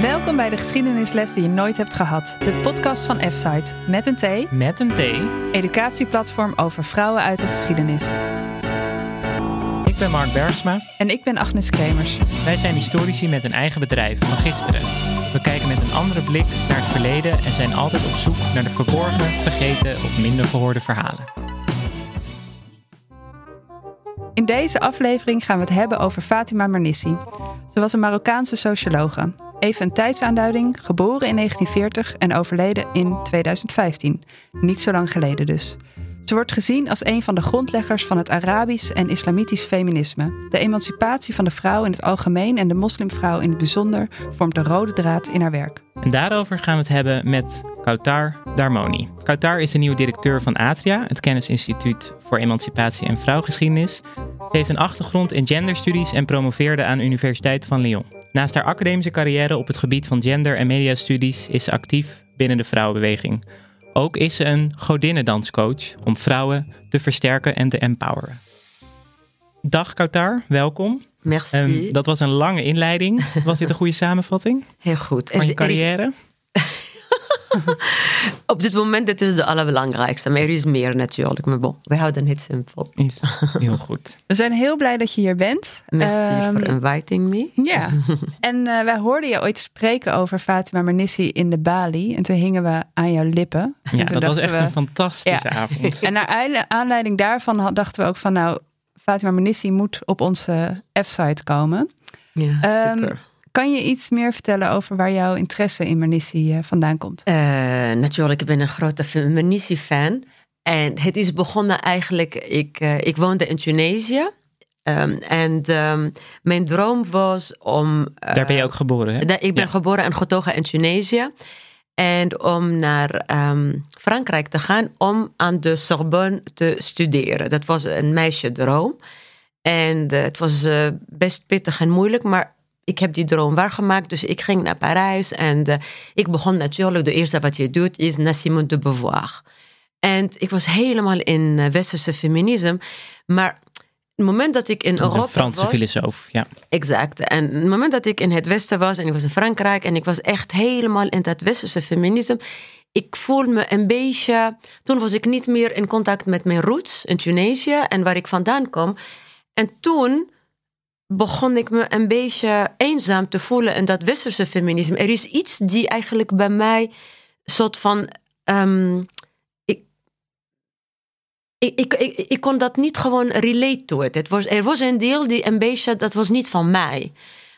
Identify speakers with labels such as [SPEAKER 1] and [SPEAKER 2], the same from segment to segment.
[SPEAKER 1] Welkom bij de geschiedenisles die je nooit hebt gehad. De podcast van F-Site. Met een T.
[SPEAKER 2] Met een T.
[SPEAKER 1] Educatieplatform over vrouwen uit de geschiedenis.
[SPEAKER 2] Ik ben Mark Bergsma.
[SPEAKER 1] En ik ben Agnes Kremers.
[SPEAKER 2] Wij zijn historici met een eigen bedrijf van gisteren. We kijken met een andere blik naar het verleden en zijn altijd op zoek naar de verborgen, vergeten of minder gehoorde verhalen.
[SPEAKER 1] In deze aflevering gaan we het hebben over Fatima Mernissi. Ze was een Marokkaanse sociologe. Even een tijdsaanduiding, geboren in 1940 en overleden in 2015. Niet zo lang geleden dus. Ze wordt gezien als een van de grondleggers van het Arabisch en Islamitisch feminisme. De emancipatie van de vrouw in het algemeen en de moslimvrouw in het bijzonder vormt de rode draad in haar werk.
[SPEAKER 2] En daarover gaan we het hebben met Kautar Darmoni. Kautar is de nieuwe directeur van Atria, het kennisinstituut voor emancipatie en vrouwgeschiedenis. Ze heeft een achtergrond in genderstudies en promoveerde aan de Universiteit van Lyon. Naast haar academische carrière op het gebied van gender- en mediastudies is ze actief binnen de vrouwenbeweging. Ook is ze een godinnendanscoach om vrouwen te versterken en te empoweren. Dag Kautar, welkom.
[SPEAKER 3] Merci.
[SPEAKER 2] Um, dat was een lange inleiding. Was dit een goede samenvatting?
[SPEAKER 3] Heel goed.
[SPEAKER 2] Van je carrière?
[SPEAKER 3] Op dit moment dit is de allerbelangrijkste. Maar er is meer natuurlijk. Maar bon, we houden het simpel.
[SPEAKER 2] Heel goed.
[SPEAKER 1] We zijn heel blij dat je hier bent.
[SPEAKER 3] Merci um, for inviting me.
[SPEAKER 1] Ja. en uh, wij hoorden je ooit spreken over Fatima Mernissi in de Bali. En toen hingen we aan jouw lippen.
[SPEAKER 2] Ja, dat was echt we, een fantastische ja. avond.
[SPEAKER 1] en naar aanleiding daarvan dachten we ook van... nou, Fatima Mernissi moet op onze F-site komen.
[SPEAKER 3] Ja, super.
[SPEAKER 1] Kan je iets meer vertellen over waar jouw interesse in Mernissi uh, vandaan komt?
[SPEAKER 3] Uh, natuurlijk, ik ben een grote Mernissi-fan. En het is begonnen eigenlijk, ik, uh, ik woonde in Tunesië. Um, en um, mijn droom was om...
[SPEAKER 2] Daar ben je ook geboren, hè?
[SPEAKER 3] Ik ben ja. geboren en getogen in Tunesië. En om naar um, Frankrijk te gaan om aan de Sorbonne te studeren. Dat was een meisje-droom. En uh, het was uh, best pittig en moeilijk, maar ik heb die droom waargemaakt. Dus ik ging naar Parijs en uh, ik begon natuurlijk, de eerste wat je doet is naar Simone de Beauvoir. En ik was helemaal in westerse feminisme, maar het moment dat ik in
[SPEAKER 2] dat
[SPEAKER 3] Europa
[SPEAKER 2] een Franse
[SPEAKER 3] was,
[SPEAKER 2] filosoof, ja.
[SPEAKER 3] Exact. En het moment dat ik in het Westen was en ik was in Frankrijk en ik was echt helemaal in dat westerse feminisme, ik voelde me een beetje. Toen was ik niet meer in contact met mijn roots in Tunesië en waar ik vandaan kom. En toen begon ik me een beetje eenzaam te voelen in dat westerse feminisme. Er is iets die eigenlijk bij mij soort van. Um, ik, ik, ik, ik, kon dat niet gewoon relate to it. het was, er was een deel die een beetje, dat was niet van mij.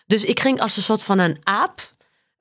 [SPEAKER 3] Dus ik ging als een soort van een aap,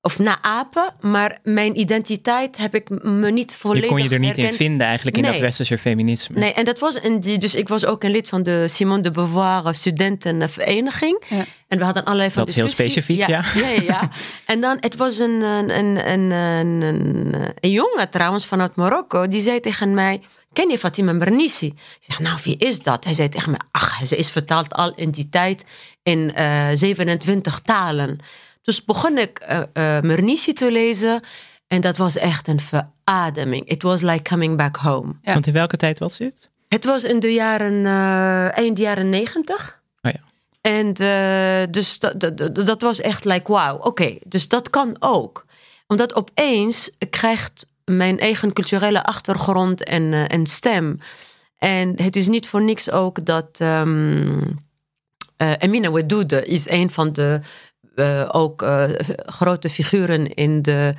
[SPEAKER 3] of na apen, maar mijn identiteit heb ik me niet volledig
[SPEAKER 2] Je kon je er niet
[SPEAKER 3] herkend.
[SPEAKER 2] in vinden eigenlijk in
[SPEAKER 3] Nee.
[SPEAKER 2] dat westerse feminisme.
[SPEAKER 3] Nee, en dat was een die, dus ik was ook een lid van de Simone de Beauvoir studentenvereniging.
[SPEAKER 1] Ja.
[SPEAKER 3] En we hadden allerlei van
[SPEAKER 2] Dat is heel specifiek, ja.
[SPEAKER 3] Ja, ja, ja. en dan, het was een, een, een, een, een, een, een jongen trouwens vanuit Marokko, die zei tegen mij, ken je Fatima Mernissi? Ik zeg, nou, wie is dat? Hij zei tegen mij, ach, ze is vertaald al in die tijd in eh 27 talen. Dus begon ik uh, uh, Mernissi te lezen en dat was echt een verademing. It was like coming back home.
[SPEAKER 1] Ja.
[SPEAKER 2] Want in welke tijd was dit?
[SPEAKER 3] Het was in de jaren, uh, eind jaren negentig.
[SPEAKER 2] Oh ja.
[SPEAKER 3] En uh, dus dat, dat, dat was echt like, wauw, oké, okay, dus dat kan ook. Omdat opeens krijgt mijn eigen culturele achtergrond en, uh, en stem. En het is niet voor niks ook dat um, uh, Amina Wedoude is een van de uh, ook grote figuren in de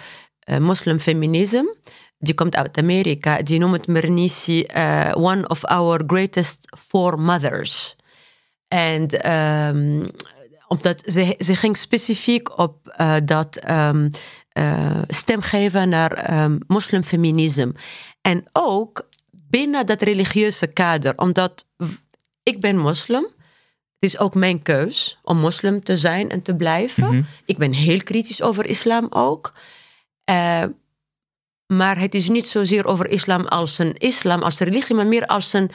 [SPEAKER 3] moslimfeminisme. Die komt uit Amerika. Die noemt Mernissi one of our greatest foremothers. En um, omdat ze, ze ging specifiek op uh, dat um, uh, stem geven naar um, moslimfeminisme. En ook binnen dat religieuze kader. Omdat ik ben moslim. Het is ook mijn keus om moslim te zijn en te blijven.
[SPEAKER 2] Mhm.
[SPEAKER 3] Ik ben heel kritisch over islam ook. Uh, maar het is niet zozeer over islam als een islam, als religie, maar meer als, een,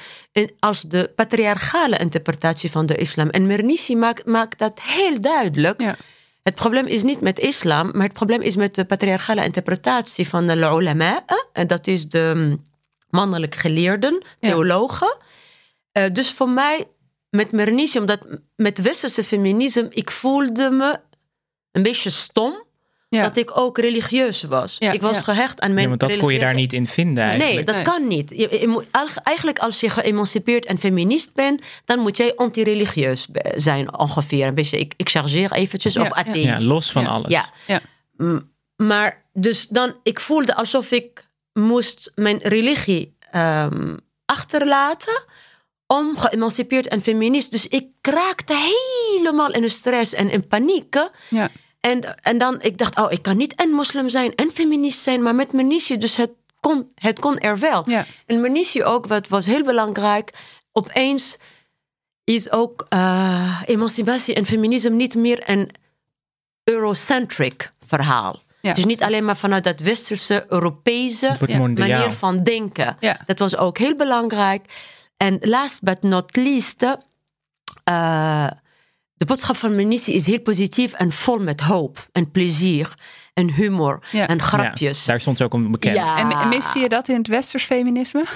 [SPEAKER 3] als de patriarchale interpretatie van de islam. En Mernissi maakt, maakt dat heel duidelijk.
[SPEAKER 1] Ja.
[SPEAKER 3] Het probleem is niet met islam, maar het probleem is met de patriarchale interpretatie van de ulama. En dat is de mannelijk geleerden, theologen. Ja. Uh, dus voor mij, met Mernissi, omdat met westerse feminisme, ik voelde me een beetje stom
[SPEAKER 1] Ja.
[SPEAKER 3] dat ik ook religieus was.
[SPEAKER 1] Ja,
[SPEAKER 3] ik was
[SPEAKER 1] ja.
[SPEAKER 3] gehecht aan mijn
[SPEAKER 2] Ja, want dat kon je daar niet in vinden eigenlijk.
[SPEAKER 3] Nee, dat
[SPEAKER 1] Nee.
[SPEAKER 3] kan niet. Je, je moet, eigenlijk- als je geëmancipeerd en feminist bent, dan moet jij antireligieus zijn ongeveer. Een beetje, ik, ik chargeer eventjes,
[SPEAKER 1] Ja,
[SPEAKER 3] of atheïst.
[SPEAKER 2] Ja, los van
[SPEAKER 1] Ja.
[SPEAKER 2] alles.
[SPEAKER 3] Ja. Maar dus dan, ik voelde alsof ik moest mijn religie ehm, achterlaten om geëmancipeerd en feminist. Dus ik raakte helemaal in de stress en in paniek.
[SPEAKER 1] Ja.
[SPEAKER 3] En, en dan, ik dacht, oh, ik kan niet en moslim zijn en feminist zijn, maar met Mernissi, dus het kon, het kon er wel.
[SPEAKER 1] Ja.
[SPEAKER 3] En Mernissi ook, wat was heel belangrijk, opeens is ook eh, emancipatie en feminisme niet meer een Eurocentric verhaal.
[SPEAKER 1] Ja,
[SPEAKER 3] dus niet alleen maar vanuit dat westerse, Europese manier van denken.
[SPEAKER 1] Ja.
[SPEAKER 3] Dat was ook heel belangrijk. En last but not least, eh, de boodschap van Mernissi is heel positief en vol met hoop en plezier en humor
[SPEAKER 1] Ja.
[SPEAKER 3] en
[SPEAKER 2] Ja,
[SPEAKER 3] grapjes.
[SPEAKER 2] daar stond ze ook om bekend.
[SPEAKER 3] Ja.
[SPEAKER 1] En miste je dat in het westers feminisme?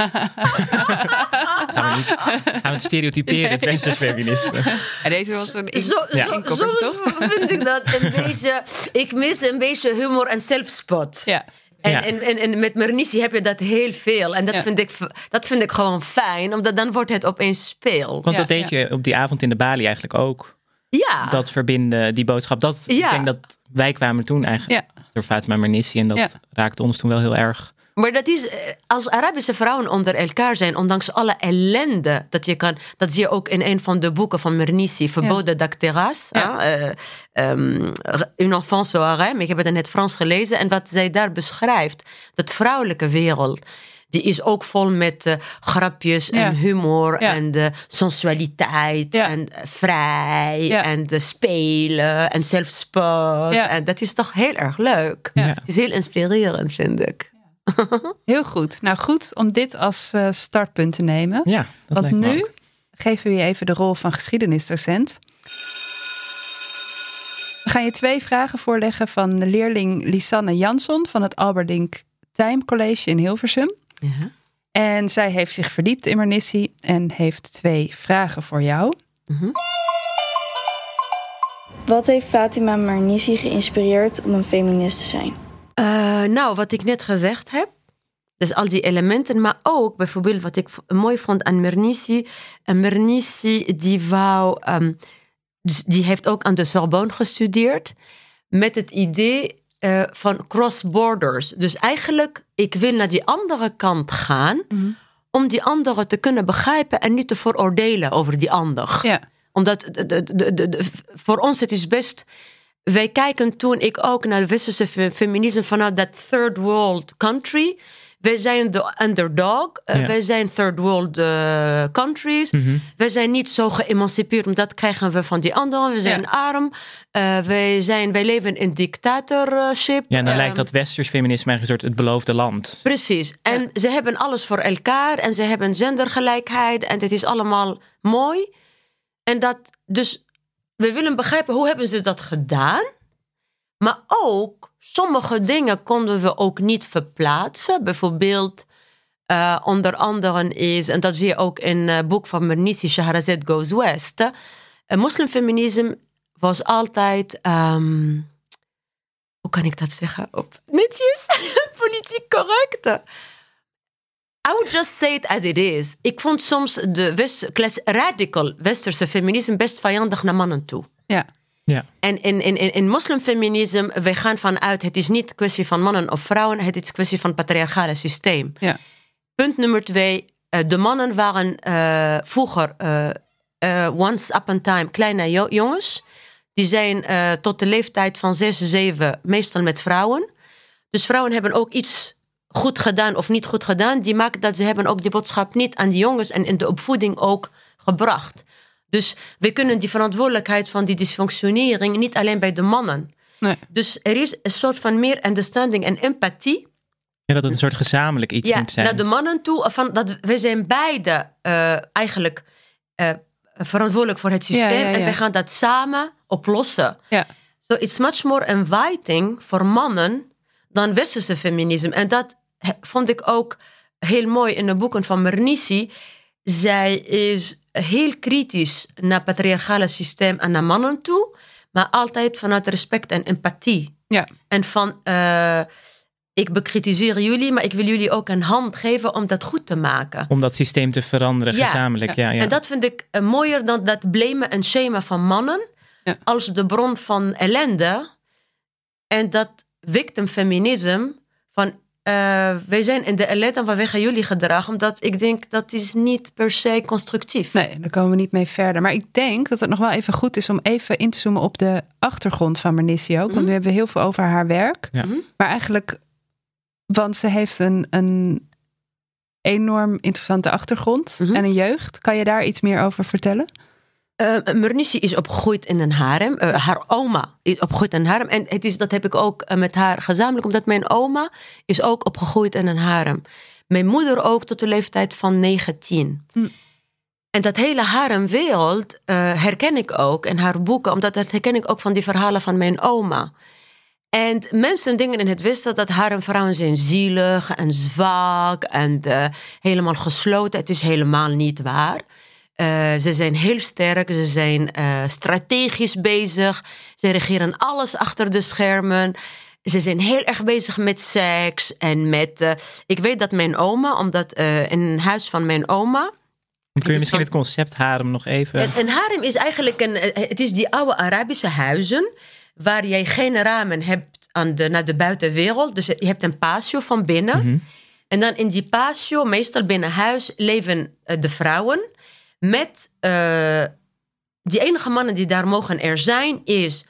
[SPEAKER 2] Gaan we niet gaan we het stereotyperen, het westers feminisme.
[SPEAKER 1] En deze was een in-
[SPEAKER 3] Zo,
[SPEAKER 2] Ja.
[SPEAKER 3] zo,
[SPEAKER 1] toch?
[SPEAKER 3] vind ik dat een beetje. Ik mis een beetje humor en zelfspot.
[SPEAKER 1] Ja.
[SPEAKER 3] En,
[SPEAKER 2] Ja.
[SPEAKER 3] en, en, en met Mernissi heb je dat heel veel. En dat,
[SPEAKER 1] Ja.
[SPEAKER 3] vind ik, dat vind ik gewoon fijn, omdat dan wordt het opeens speel.
[SPEAKER 2] Want
[SPEAKER 1] Ja,
[SPEAKER 2] dat deed je op die avond in de Bali eigenlijk ook.
[SPEAKER 3] Ja,
[SPEAKER 2] Dat verbinden, die boodschap. Dat, Ik denk dat wij kwamen toen eigenlijk
[SPEAKER 1] Ja.
[SPEAKER 2] door Fatima Mernissi. En dat
[SPEAKER 1] Ja.
[SPEAKER 2] raakte ons toen wel heel erg.
[SPEAKER 3] Maar dat is eh, als Arabische vrouwen onder elkaar zijn, ondanks alle ellende dat je kan. Dat zie je ook in een van de boeken van Mernissi, Verboden.
[SPEAKER 1] Ja.
[SPEAKER 3] Ja. ehm, Une enfance au harem. Ik heb het in het Frans gelezen. En wat zij daar beschrijft, dat vrouwelijke wereld. Die is ook vol met eh, grapjes
[SPEAKER 1] Ja.
[SPEAKER 3] en humor
[SPEAKER 1] Ja.
[SPEAKER 3] en de sensualiteit
[SPEAKER 1] Ja.
[SPEAKER 3] en vrij en de spelen en zelfspot. En dat is toch heel erg leuk. Het is heel inspirerend, vind ik.
[SPEAKER 1] Heel goed. Nou goed om dit als eh, startpunt te nemen.
[SPEAKER 2] Ja, dat
[SPEAKER 1] Want
[SPEAKER 2] lijkt me
[SPEAKER 1] nu
[SPEAKER 2] ook.
[SPEAKER 1] geven we je even de rol van geschiedenisdocent. We gaan je twee vragen voorleggen van de leerling Lisanne Jansson van het Alberdink Time College in Hilversum.
[SPEAKER 3] Ja.
[SPEAKER 1] En zij heeft zich verdiept in Mernissi en heeft twee vragen voor jou.
[SPEAKER 4] Wat heeft Fatima Marnisi geïnspireerd om een feminist te zijn?
[SPEAKER 3] Eh, nou, wat ik net gezegd heb. Dus al die elementen, maar ook bijvoorbeeld wat ik mooi vond aan Mernissi. En Mernissi, die wou, ehm, dus die heeft ook aan de Sorbonne gestudeerd. Met het idee eh, van cross borders. Dus eigenlijk, ik wil naar die andere kant gaan. Om die andere te kunnen begrijpen en niet te veroordelen over die ander
[SPEAKER 1] Ja,
[SPEAKER 3] omdat de- voor ons het is best. Wij kijken toen ik ook naar het westerse fe- feminisme vanuit dat third world country. Wij zijn de underdog. eh. Wij zijn third world eh, countries. Wij zijn niet zo geëmancipeerd, want dat krijgen we van die anderen. We zijn
[SPEAKER 1] Ja.
[SPEAKER 3] arm. Eh, wij, zijn, wij leven in dictatorship.
[SPEAKER 2] Ja, en dan
[SPEAKER 3] Ehm,
[SPEAKER 2] lijkt dat westers feminisme eigenlijk een soort het beloofde land.
[SPEAKER 3] Precies. En ze hebben alles voor elkaar en ze hebben gendergelijkheid en het is allemaal mooi. En dat, dus we willen begrijpen hoe hebben ze dat gedaan. Maar ook sommige dingen konden we ook niet verplaatsen. Bijvoorbeeld, eh, onder andere is, en dat zie je ook in het boek van Mernissi, Shahrazad Goes West. Uh, moslimfeminisme was altijd. ehm, hoe kan ik dat zeggen? Op netjes, politiek correct. I would just say it as it is. Ik vond soms de west, klas- radical westerse feminisme best vijandig naar mannen toe.
[SPEAKER 1] ja,
[SPEAKER 2] Ja.
[SPEAKER 3] En in, in, in, in moslimfeminisme, wij gaan vanuit, het is niet kwestie van mannen of vrouwen, het is kwestie van het patriarchale systeem.
[SPEAKER 1] ja,
[SPEAKER 3] Punt nummer twee, eh, de mannen waren eh, vroeger, eh, once upon a time, kleine jo- jongens. Die zijn eh, tot de leeftijd van zes, zeven meestal met vrouwen. Dus vrouwen hebben ook iets goed gedaan of niet goed gedaan. Die maakt dat ze hebben ook die boodschap niet aan die jongens en in de opvoeding ook gebracht. Dus we kunnen die verantwoordelijkheid van die dysfunctionering niet alleen bij de mannen.
[SPEAKER 1] nee,
[SPEAKER 3] Dus er is een soort van meer understanding en empathie
[SPEAKER 2] Ja, dat het een soort gezamenlijk iets
[SPEAKER 3] ja,
[SPEAKER 2] moet zijn.
[SPEAKER 3] naar de mannen toe. Van dat we zijn beide eh, eigenlijk eh, verantwoordelijk voor het systeem.
[SPEAKER 1] Ja, ja, ja.
[SPEAKER 3] En we gaan dat samen oplossen.
[SPEAKER 1] ja,
[SPEAKER 3] So it's much more inviting voor mannen dan westerse feminisme. En dat vond ik ook heel mooi in de boeken van Mernissi. Zij is heel kritisch naar het patriarchale systeem en naar mannen toe. maar altijd vanuit respect en empathie.
[SPEAKER 1] Ja.
[SPEAKER 3] En van, eh, ik bekritiseer jullie, maar ik wil jullie ook een hand geven om dat goed te maken.
[SPEAKER 2] Om dat systeem te veranderen
[SPEAKER 3] Ja.
[SPEAKER 2] gezamenlijk. Ja. Ja,
[SPEAKER 3] En dat vind ik eh, mooier dan dat blamen en shamen van mannen
[SPEAKER 1] Ja.
[SPEAKER 3] als de bron van ellende. En dat victim feminisme van eh, wij zijn in de ellende vanwege jullie gedrag, omdat ik denk dat is niet per se constructief.
[SPEAKER 1] Nee, daar komen we niet mee verder. Maar ik denk dat het nog wel even goed is om even in te zoomen op de achtergrond van Mernissi ook. Want
[SPEAKER 3] Mhm.
[SPEAKER 1] nu hebben we heel veel over haar werk.
[SPEAKER 2] Ja.
[SPEAKER 3] Mhm.
[SPEAKER 1] Maar eigenlijk, want ze heeft een, een enorm interessante achtergrond
[SPEAKER 3] Mhm.
[SPEAKER 1] en een jeugd. Kan je daar iets meer over vertellen?
[SPEAKER 3] Uh, Mernissi is opgegroeid in een harem. Uh, haar oma is opgegroeid in een harem. En het is, dat heb ik ook uh, met haar gezamenlijk, omdat mijn oma is ook opgegroeid in een harem. Mijn moeder ook tot de leeftijd van 19.
[SPEAKER 1] Hm.
[SPEAKER 3] En dat hele haremwereld uh, herken ik ook in haar boeken, omdat dat herken ik ook van die verhalen van mijn oma. En mensen denken in het Westen dat haremvrouwen zijn zielig en zwak en helemaal gesloten. Het is helemaal niet waar. Uh, ze zijn heel sterk, ze zijn uh, strategisch bezig, ze regeren alles achter de schermen. Ze zijn heel erg bezig met seks en met. Uh, ik weet dat mijn oma, omdat in een huis van mijn oma.
[SPEAKER 2] Kun je misschien van, het concept harem nog even.
[SPEAKER 3] Een, een harem is eigenlijk een. Het is die oude Arabische huizen. Waar jij geen ramen hebt aan de, naar de buitenwereld. Dus je hebt een patio van binnen.
[SPEAKER 2] Mhm.
[SPEAKER 3] Mm -hmm. En dan in die patio, meestal binnen huis, leven de vrouwen met uh, die enige mannen die daar mogen er zijn, is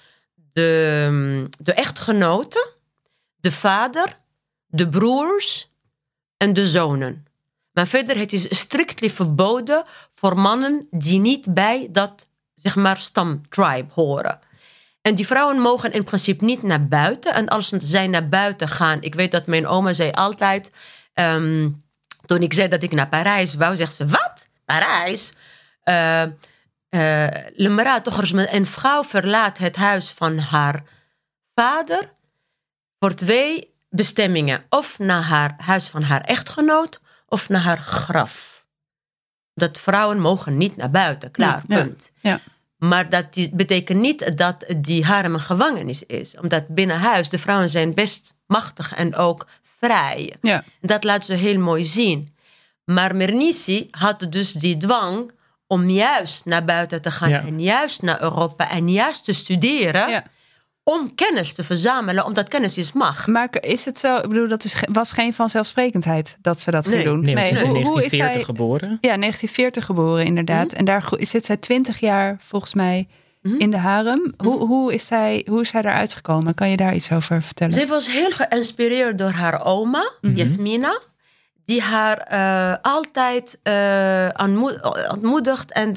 [SPEAKER 3] de, de echtgenote, de vader, de broers en de zonen. Maar verder, het is strictly verboden voor mannen die niet bij dat, zeg maar, stamtribe horen. En die vrouwen mogen in principe niet naar buiten. En als zij naar buiten gaan, ik weet dat mijn oma zei altijd, um, toen ik zei dat ik naar Parijs wou, zegt ze, wat? Parijs? Uh, uh, een vrouw verlaat het huis van haar vader voor twee bestemmingen. Of naar haar huis van haar echtgenoot of naar haar graf. Dat vrouwen mogen niet naar buiten, klaar,
[SPEAKER 1] ja,
[SPEAKER 3] punt.
[SPEAKER 1] Ja, ja.
[SPEAKER 3] Maar dat betekent niet dat die harem een gevangenis is. Omdat binnen huis de vrouwen zijn best machtig en ook vrij.
[SPEAKER 1] Ja.
[SPEAKER 3] Dat laat ze heel mooi zien. Maar Mernissi had dus die dwang om juist naar buiten te gaan
[SPEAKER 2] Ja.
[SPEAKER 3] en juist naar Europa en juist te studeren.
[SPEAKER 1] Ja.
[SPEAKER 3] Om kennis te verzamelen, omdat kennis is macht.
[SPEAKER 1] Maar is het zo? Ik bedoel, dat is, was geen vanzelfsprekendheid dat ze dat
[SPEAKER 3] Nee.
[SPEAKER 1] ging doen.
[SPEAKER 2] Nee, want ze is in
[SPEAKER 1] hoe, hoe is
[SPEAKER 2] 1940
[SPEAKER 1] zij?
[SPEAKER 2] geboren.
[SPEAKER 1] Ja, 1940 geboren inderdaad.
[SPEAKER 3] Mhm.
[SPEAKER 1] En daar zit zij 20 jaar volgens mij
[SPEAKER 3] Mhm.
[SPEAKER 1] in de harem. Hoe, hoe, is zij, hoe is zij daaruit gekomen? Kan je daar iets over vertellen?
[SPEAKER 3] Ze was heel geïnspireerd door haar oma,
[SPEAKER 1] Mhm.
[SPEAKER 3] Jasmina. Die haar eh, altijd eh, ontmoedigt en,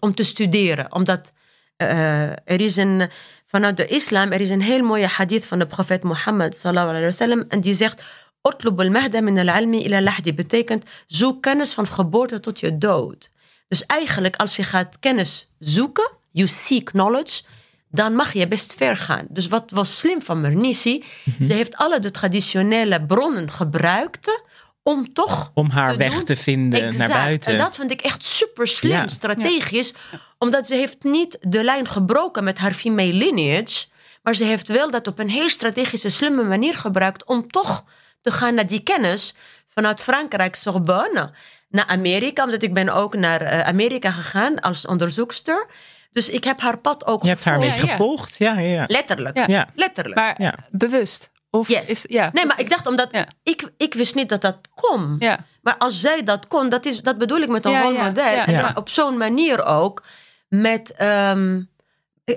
[SPEAKER 3] om te studeren. Omdat eh, er is een, vanuit de islam er is een heel mooie hadith van de profeet Mohammed sallallahu wasallam. En die zegt, "Utlub al-mahda min al-ilmi ila lahdi." Betekent, zoek kennis van geboorte tot je dood. Dus eigenlijk als je gaat kennis zoeken, you seek knowledge, dan mag je best ver gaan. Dus wat was slim van Mernissi, ze heeft alle de traditionele bronnen gebruikt om toch
[SPEAKER 2] Om haar
[SPEAKER 3] te
[SPEAKER 2] weg
[SPEAKER 3] doen.
[SPEAKER 2] te vinden
[SPEAKER 3] Exact.
[SPEAKER 2] naar buiten.
[SPEAKER 3] En dat vind ik echt super slim,
[SPEAKER 2] Ja.
[SPEAKER 3] strategisch. Omdat ze heeft niet de lijn gebroken met haar female lineage. Maar ze heeft wel dat op een heel strategische, slimme manier gebruikt... om toch te gaan naar die kennis vanuit Frankrijk, Sorbonne... naar Amerika, omdat ik ben ook naar eh, Amerika gegaan als onderzoekster. Dus ik heb haar pad ook
[SPEAKER 2] Je hebt haar een
[SPEAKER 3] gevolgd.
[SPEAKER 2] beetje
[SPEAKER 1] Ja, ja.
[SPEAKER 2] gevolgd. Ja, ja, ja.
[SPEAKER 3] Letterlijk.
[SPEAKER 1] Ja.
[SPEAKER 2] Ja.
[SPEAKER 3] Letterlijk.
[SPEAKER 1] Maar
[SPEAKER 2] Ja.
[SPEAKER 1] bewust? Of
[SPEAKER 3] Yes.
[SPEAKER 1] is, ja,
[SPEAKER 3] nee, maar ik dacht omdat...
[SPEAKER 1] Ja.
[SPEAKER 3] Ik, ik wist niet dat dat kon.
[SPEAKER 1] Ja,
[SPEAKER 3] Maar als zij dat kon, dat, is, dat bedoel ik met een rolmodel.
[SPEAKER 1] Ja.
[SPEAKER 3] maar op zo'n manier ook. Met, ehm,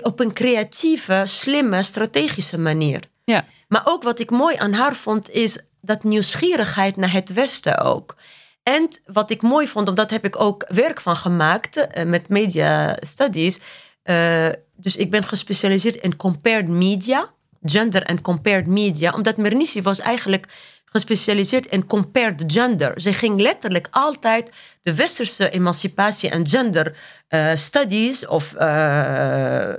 [SPEAKER 3] op een creatieve, slimme, strategische manier.
[SPEAKER 1] ja.
[SPEAKER 3] Maar ook wat ik mooi aan haar vond, is dat nieuwsgierigheid naar het Westen ook. En wat ik mooi vond, omdat heb ik ook werk van gemaakt eh, met media studies. Eh, dus ik ben gespecialiseerd in compared media, gender en compared media. Omdat Mernissi was eigenlijk gespecialiseerd in compared gender. Ze ging letterlijk altijd de westerse emancipatie en gender eh, studies of eh,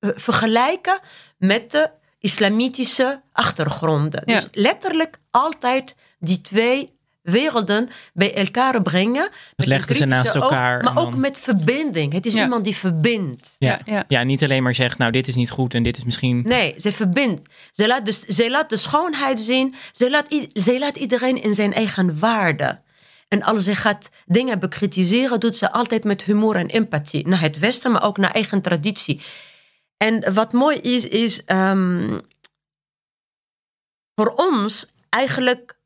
[SPEAKER 3] vergelijken met de islamitische achtergronden.
[SPEAKER 1] Ja.
[SPEAKER 3] Dus letterlijk altijd die twee werelden bij elkaar brengen.
[SPEAKER 2] legden ze naast
[SPEAKER 3] oog,
[SPEAKER 2] elkaar
[SPEAKER 3] maar ook met verbinding. Het is
[SPEAKER 1] Ja.
[SPEAKER 3] iemand die verbindt.
[SPEAKER 2] Ja.
[SPEAKER 1] ja.
[SPEAKER 2] Ja, niet alleen maar zegt, nou dit is niet goed en dit is misschien...
[SPEAKER 3] Nee, ze verbindt. Ze laat, dus, ze laat de schoonheid zien. Ze laat, ze laat iedereen in zijn eigen waarde. En als ze gaat dingen bekritiseren, doet ze altijd met humor en empathie. Naar het Westen, maar ook naar eigen traditie. En wat mooi is, is ehm, voor ons eigenlijk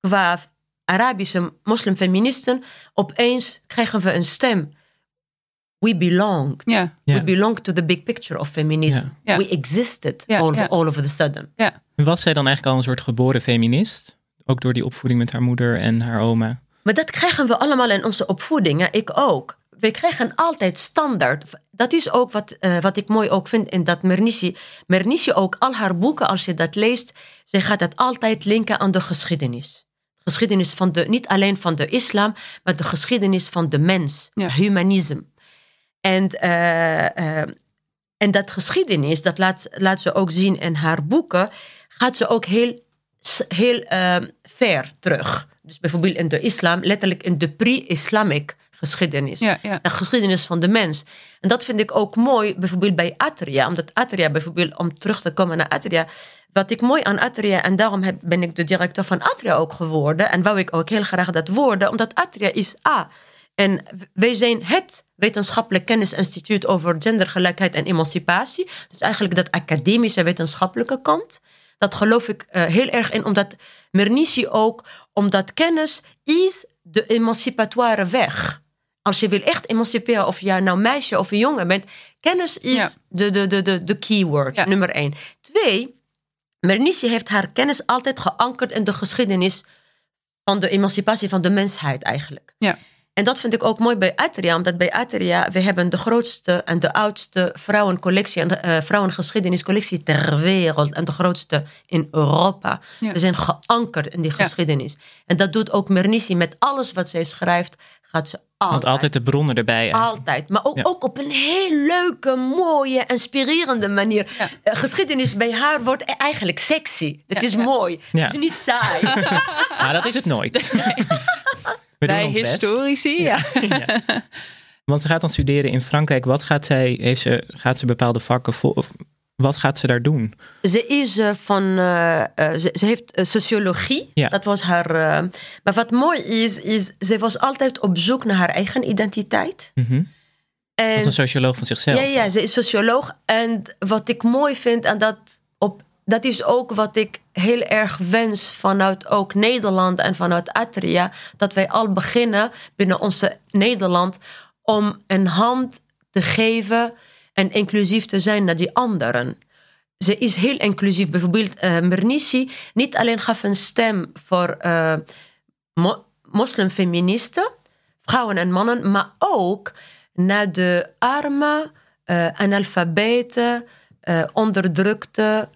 [SPEAKER 3] qua Arabische moslimfeministen, opeens krijgen we een stem. We belong.
[SPEAKER 1] Ja,
[SPEAKER 2] Ja.
[SPEAKER 3] We belong to the big picture of feminism. We existed all,
[SPEAKER 1] ja.
[SPEAKER 3] all of a sudden.
[SPEAKER 2] Was zij dan eigenlijk al een soort geboren feminist? Ook door die opvoeding met haar moeder en haar oma.
[SPEAKER 3] Maar dat krijgen we allemaal in onze opvoeding. hè? Ik ook. We krijgen altijd standaard. Dat is ook wat, eh, wat ik mooi ook vind in dat Mernissi. Mernissi ook, al haar boeken, als je dat leest, zij gaat het altijd linken aan de geschiedenis. Geschiedenis van de, niet alleen van de islam, maar de geschiedenis van de mens.
[SPEAKER 1] Ja.
[SPEAKER 3] Humanisme. En, eh, eh, en dat geschiedenis, dat laat, laat ze ook zien in haar boeken, gaat ze ook heel, heel eh, ver terug. Dus bijvoorbeeld in de islam, letterlijk in de pre-Islamic geschiedenis.
[SPEAKER 1] ja, ja.
[SPEAKER 3] De geschiedenis van de mens. En dat vind ik ook mooi, bijvoorbeeld bij Atria. Omdat Atria, bijvoorbeeld, om terug te komen naar Atria. Wat ik mooi aan Atria, en daarom heb, ben ik de directeur van Atria ook geworden. En wou ik ook heel graag dat worden, omdat Atria is A. En wij zijn het wetenschappelijk kennisinstituut over gendergelijkheid en emancipatie. Dus eigenlijk dat academische wetenschappelijke kant. Dat geloof ik eh, heel erg in, omdat Mernissi ook, omdat kennis is de emancipatoire weg. Als je wil echt emanciperen, of je nou meisje of een jongen bent, kennis is
[SPEAKER 1] Ja.
[SPEAKER 3] de, de, de, de, de keyword,
[SPEAKER 1] Ja.
[SPEAKER 3] nummer één. Twee, Mernissi heeft haar kennis altijd geankerd in de geschiedenis van de emancipatie van de mensheid eigenlijk.
[SPEAKER 1] Ja.
[SPEAKER 3] En dat vind ik ook mooi bij Atria, omdat bij Atria we hebben de grootste en de oudste vrouwencollectie en uh, vrouwengeschiedeniscollectie ter wereld en de grootste in Europa.
[SPEAKER 1] Ja.
[SPEAKER 3] We zijn geankerd in die
[SPEAKER 1] Ja.
[SPEAKER 3] geschiedenis. En dat doet ook Mernissi met alles wat zij schrijft, gaat ze altijd.
[SPEAKER 2] Want altijd de bronnen erbij. eigenlijk.
[SPEAKER 3] Altijd. Maar ook,
[SPEAKER 2] Ja.
[SPEAKER 3] ook op een heel leuke, mooie, inspirerende manier.
[SPEAKER 1] Ja.
[SPEAKER 3] Eh, geschiedenis bij haar wordt e- eigenlijk sexy. Het
[SPEAKER 1] Ja,
[SPEAKER 3] is
[SPEAKER 1] ja.
[SPEAKER 3] mooi.
[SPEAKER 2] Ja.
[SPEAKER 3] Het is niet saai.
[SPEAKER 2] Maar dat is het nooit. We doen
[SPEAKER 1] Bij historici, ja.
[SPEAKER 2] Want ze gaat dan studeren in Frankrijk. Wat gaat zij, heeft ze, gaat ze bepaalde vakken vol, of wat gaat ze daar doen?
[SPEAKER 3] Ze is eh, van. eh, eh, ze, ze heeft sociologie.
[SPEAKER 2] Ja.
[SPEAKER 3] Dat was haar. maar wat mooi is, is ze was altijd op zoek naar haar eigen identiteit. En,
[SPEAKER 2] Als een socioloog van zichzelf.
[SPEAKER 3] Ja, ja, ze is socioloog. En wat ik mooi vind, en dat, op, dat is ook wat ik heel erg wens vanuit ook Nederland en vanuit Atria, dat wij al beginnen binnen onze Nederland om een hand te geven en inclusief te zijn naar die anderen. Ze is heel inclusief. Bijvoorbeeld eh Mernissi niet alleen gaf een stem voor mo- moslimfeministen, vrouwen en mannen, maar ook naar de arme, eh, analfabeten, eh, onderdrukte,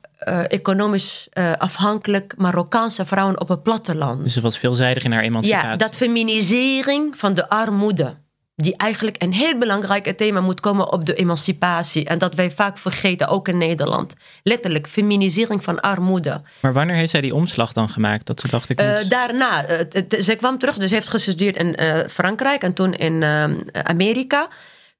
[SPEAKER 3] economisch afhankelijk Marokkaanse vrouwen op het platteland.
[SPEAKER 2] Dus ze was veelzijdig in haar emancipatie.
[SPEAKER 3] Ja, dat feminisering van de armoede. Die eigenlijk een heel belangrijk thema moet komen op de emancipatie. En dat wij vaak vergeten, ook in Nederland. Letterlijk, feminisering van armoede.
[SPEAKER 2] Maar wanneer heeft zij die omslag dan gemaakt? Dat ze dacht ik
[SPEAKER 3] Eh,
[SPEAKER 2] moet...
[SPEAKER 3] daarna, eh, t- ze kwam terug, dus ze heeft gestudeerd in eh, Frankrijk en toen in eh, Amerika.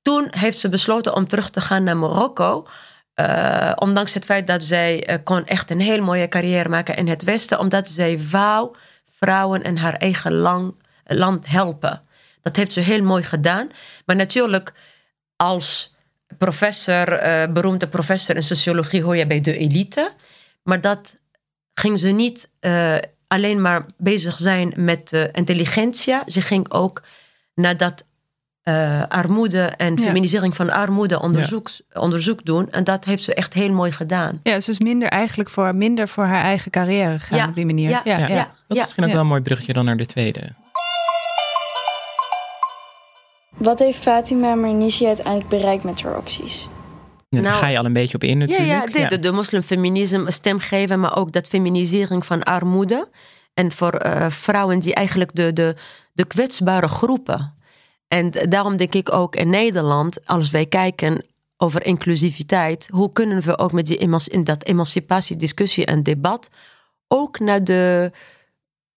[SPEAKER 3] Toen heeft ze besloten om terug te gaan naar Marokko. Eh, ondanks het feit dat zij eh, kon echt een heel mooie carrière maken in het Westen. Omdat zij wou vrouwen in haar eigen lang, land helpen. Dat heeft ze heel mooi gedaan. Maar natuurlijk, als professor, eh, beroemde professor in sociologie, hoor je bij de elite. Maar dat ging ze niet eh, alleen maar bezig zijn met uh, intelligentia. Ze ging ook naar dat uh, armoede en
[SPEAKER 1] Ja.
[SPEAKER 3] feminisering van armoede onderzoek, onderzoek doen. En dat heeft ze echt heel mooi gedaan.
[SPEAKER 1] Ja, ze is minder eigenlijk voor, minder voor haar eigen carrière gegaan
[SPEAKER 3] Ja,
[SPEAKER 1] op die manier.
[SPEAKER 3] ja,
[SPEAKER 1] ja,
[SPEAKER 3] ja.
[SPEAKER 1] ja.
[SPEAKER 2] Dat is misschien ook
[SPEAKER 1] Ja.
[SPEAKER 2] wel een mooi bruggetje dan naar de tweede.
[SPEAKER 4] Wat heeft Fatima Mernissi uiteindelijk bereikt met haar acties?
[SPEAKER 2] Daar
[SPEAKER 3] Nou,
[SPEAKER 2] ga je al een beetje op in natuurlijk.
[SPEAKER 3] Ja, ja, de, de, de moslimfeminisme een stem geven, maar ook dat feminisering van armoede. En voor eh, vrouwen die eigenlijk de, de, de kwetsbare groepen. En daarom denk ik ook in Nederland, als wij kijken over inclusiviteit, hoe kunnen we ook met die in dat emancipatiediscussie en debat ook naar de,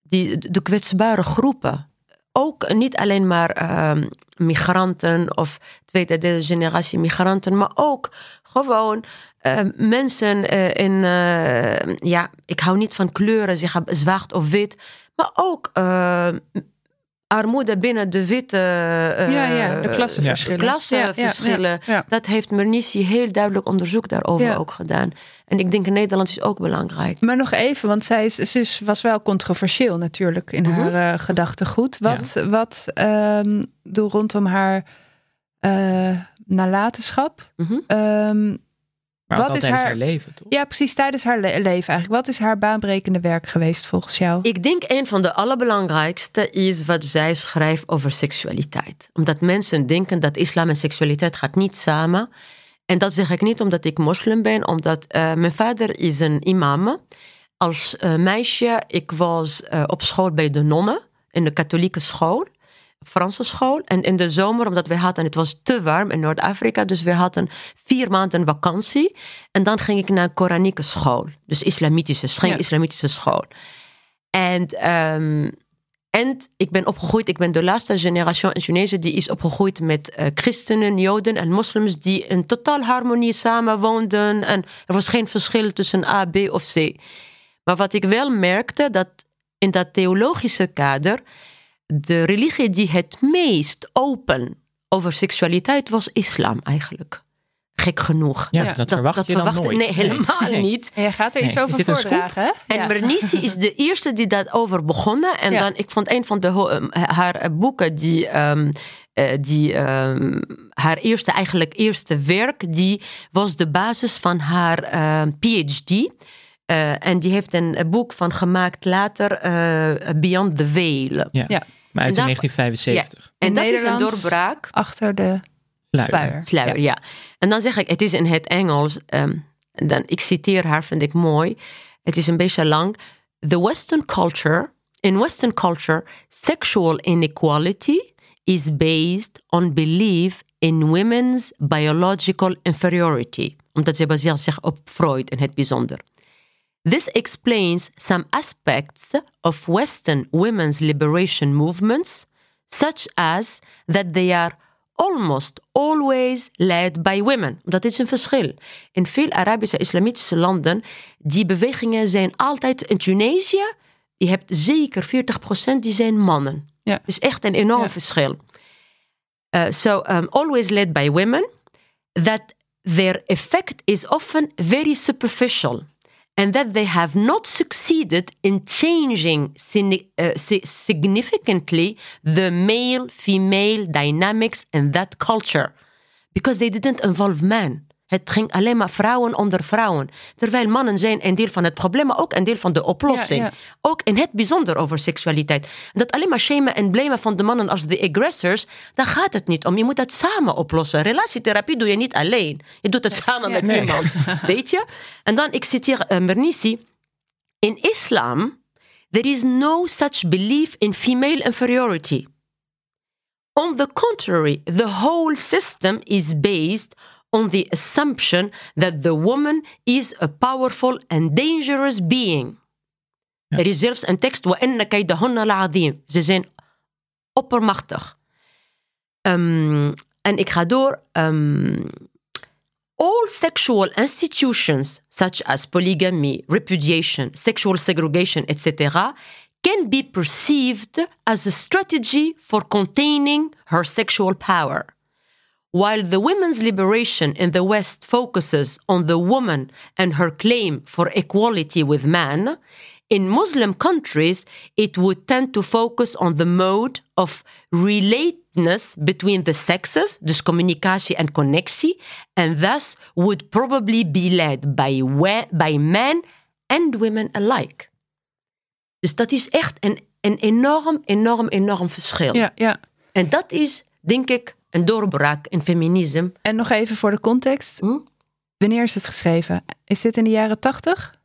[SPEAKER 3] die, de kwetsbare groepen. Ook niet alleen maar ehm, migranten of tweede, derde generatie migranten, maar ook gewoon ehm, mensen eh, in, eh, ja, ik hou niet van kleuren, zeg zwart of wit, maar ook ehm, armoede binnen de witte uh,
[SPEAKER 1] ja, ja, de klassenverschillen.
[SPEAKER 3] klassenverschillen.
[SPEAKER 1] Ja, ja,
[SPEAKER 3] Dat heeft Mernissi heel duidelijk onderzoek daarover
[SPEAKER 1] Ja.
[SPEAKER 3] ook gedaan. En ik denk in Nederland is ook belangrijk.
[SPEAKER 1] Maar nog even, want zij is, ze is, was wel controversieel natuurlijk in
[SPEAKER 3] Mhm.
[SPEAKER 1] haar eh, gedachtegoed. Wat, wat ehm, doe rondom haar eh, nalatenschap?
[SPEAKER 3] Mhm.
[SPEAKER 1] Ehm,
[SPEAKER 2] Maar
[SPEAKER 1] Wat is
[SPEAKER 2] tijdens
[SPEAKER 1] haar-
[SPEAKER 2] haar leven, toch?
[SPEAKER 1] ja, precies tijdens haar le- leven eigenlijk. Wat is haar baanbrekende werk geweest volgens jou?
[SPEAKER 3] Ik denk een van de allerbelangrijkste is wat zij schrijft over seksualiteit. Omdat mensen denken dat islam en seksualiteit gaat niet samen. En dat zeg ik niet omdat ik moslim ben, omdat eh, mijn vader is een imam. Als eh, meisje, ik was eh, op school bij de nonnen, in de katholieke school. Franse school. En in de zomer, omdat we hadden, het was te warm in Noord-Afrika, dus we hadden vier maanden vakantie. En dan ging ik naar een Koranieke school. Dus islamitische, streng
[SPEAKER 1] Ja.
[SPEAKER 3] islamitische school. En, ehm, en ik ben opgegroeid, ik ben de laatste generatie in Tunesië die is opgegroeid met eh, christenen, joden en moslims die in totaal harmonie samenwoonden. En er was geen verschil tussen A, B of C. Maar wat ik wel merkte, dat in dat theologische kader, de religie die het meest open over seksualiteit was islam eigenlijk. Gek genoeg.
[SPEAKER 2] Ja, dat, verwacht je dan
[SPEAKER 3] verwacht-
[SPEAKER 2] nooit.
[SPEAKER 3] Nee, helemaal
[SPEAKER 2] Nee.
[SPEAKER 3] niet.
[SPEAKER 1] En jij gaat er iets
[SPEAKER 2] Nee,
[SPEAKER 1] over voordragen, hè?
[SPEAKER 3] En
[SPEAKER 1] Ja.
[SPEAKER 3] Bernice is de eerste die dat over begonnen. En
[SPEAKER 1] Ja.
[SPEAKER 3] dan, ik vond een van de, ehm, haar boeken, die, ehm, eh, die ehm, haar eerste, eigenlijk eerste werk, die was de basis van haar ehm, PhD. Eh, en die heeft een, boek van gemaakt later, eh, Beyond the Veil.
[SPEAKER 2] Ja.
[SPEAKER 1] Ja.
[SPEAKER 2] Maar uit
[SPEAKER 3] En daar-
[SPEAKER 2] 1975.
[SPEAKER 3] En dat is een doorbraak.
[SPEAKER 1] Achter de
[SPEAKER 2] Sluier.
[SPEAKER 1] sluier.
[SPEAKER 3] Ja. En dan zeg ik, het is in het Engels. ehm, en dan, ik citeer haar, vind ik mooi. Het is een beetje lang. The Western culture, in Western culture, sexual inequality is based on belief in women's biological inferiority. Omdat ze baseert zich op Freud in het bijzonder. This explains some aspects of Western women's liberation movements, such as that they are almost always led by women. Dat is een verschil. In veel Arabische islamitische landen, die bewegingen zijn altijd in Tunesië, je hebt zeker 40% die zijn mannen.
[SPEAKER 1] Ja.
[SPEAKER 3] Is echt een enorm
[SPEAKER 1] Ja.
[SPEAKER 3] verschil. Uh, so, um, always led by women, that their effect is often very superficial and that they have not succeeded in changing uh, significantly the male female dynamics in that culture because they didn't involve men. Het ging alleen maar vrouwen onder vrouwen. Terwijl mannen zijn een deel van het probleem, maar ook een deel van de oplossing.
[SPEAKER 1] Ja, ja.
[SPEAKER 3] Ook in het bijzonder over seksualiteit. Dat alleen maar shamen en blamen van de mannen als de aggressors, daar gaat het niet om. Je moet dat samen oplossen. Relatietherapie doe je niet alleen. Je doet het samen met
[SPEAKER 2] Nee.
[SPEAKER 3] iemand. Weet je? En dan, ik citeer uh, Mernissi. In islam, there is no such belief in female inferiority. On the contrary, the whole system is based on the assumption that the woman is a powerful and dangerous being. Er is zelfs een tekst, وَإِنَّ كَيْدَهُنَّ لَعَظِيمٌ. Ze zijn oppermachtig. Um, en ik ga door. Um, all sexual institutions, such as polygamy, repudiation, sexual segregation, etc., can be perceived as a strategy for containing her sexual power. While the women's liberation in the West focuses on the woman and her claim for equality with man, in Muslim countries it would tend to focus on the mode of relatedness between the sexes, dus communicatie en connectie, and thus would probably be led by, by men and women alike. Dus dat is echt een, een enorm, enorm, enorm verschil.
[SPEAKER 1] Ja, ja.
[SPEAKER 3] En dat is, denk ik, een doorbraak in feminisme.
[SPEAKER 1] En nog even voor de context.
[SPEAKER 3] Hm?
[SPEAKER 1] Wanneer is het geschreven? Is dit in de jaren tachtig?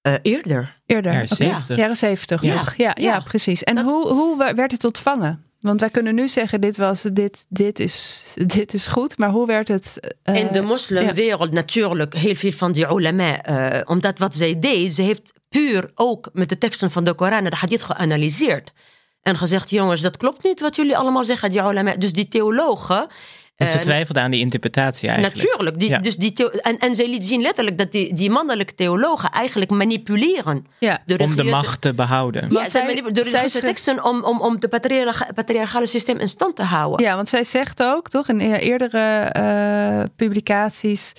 [SPEAKER 3] Eh, eerder.
[SPEAKER 1] Eerder?
[SPEAKER 2] Jaren. 70.
[SPEAKER 1] Jaren zeventig
[SPEAKER 3] Ja.
[SPEAKER 1] nog. Ja, ja.
[SPEAKER 3] Ja.
[SPEAKER 1] precies. En
[SPEAKER 3] Dat-
[SPEAKER 1] hoe, hoe werd het ontvangen? Want wij kunnen nu zeggen, dit, was, dit, dit, is, dit is goed. Maar hoe werd het... eh,
[SPEAKER 3] in de moslimwereld natuurlijk heel veel van die ulama. eh, omdat wat zij deed, ze heeft puur ook met de teksten van de Koran en de hadith geanalyseerd. En gezegd, jongens, dat klopt niet wat jullie allemaal zeggen. Die ulama. Dus die theologen...
[SPEAKER 2] Dus ze
[SPEAKER 3] eh,
[SPEAKER 2] twijfelden aan die interpretatie eigenlijk.
[SPEAKER 3] Natuurlijk. Die,
[SPEAKER 2] Ja.
[SPEAKER 3] dus die theo- en, en zij liet zien letterlijk dat die, die mannelijke theologen eigenlijk manipuleren.
[SPEAKER 1] Ja.
[SPEAKER 3] De
[SPEAKER 2] Om de macht te behouden.
[SPEAKER 3] Ja,
[SPEAKER 1] Want
[SPEAKER 3] zij, de religieuze
[SPEAKER 1] schreef-
[SPEAKER 3] teksten om, om, om patriarchale systeem in stand te houden.
[SPEAKER 1] Ja, want zij zegt ook, toch, in eerdere eh, publicaties,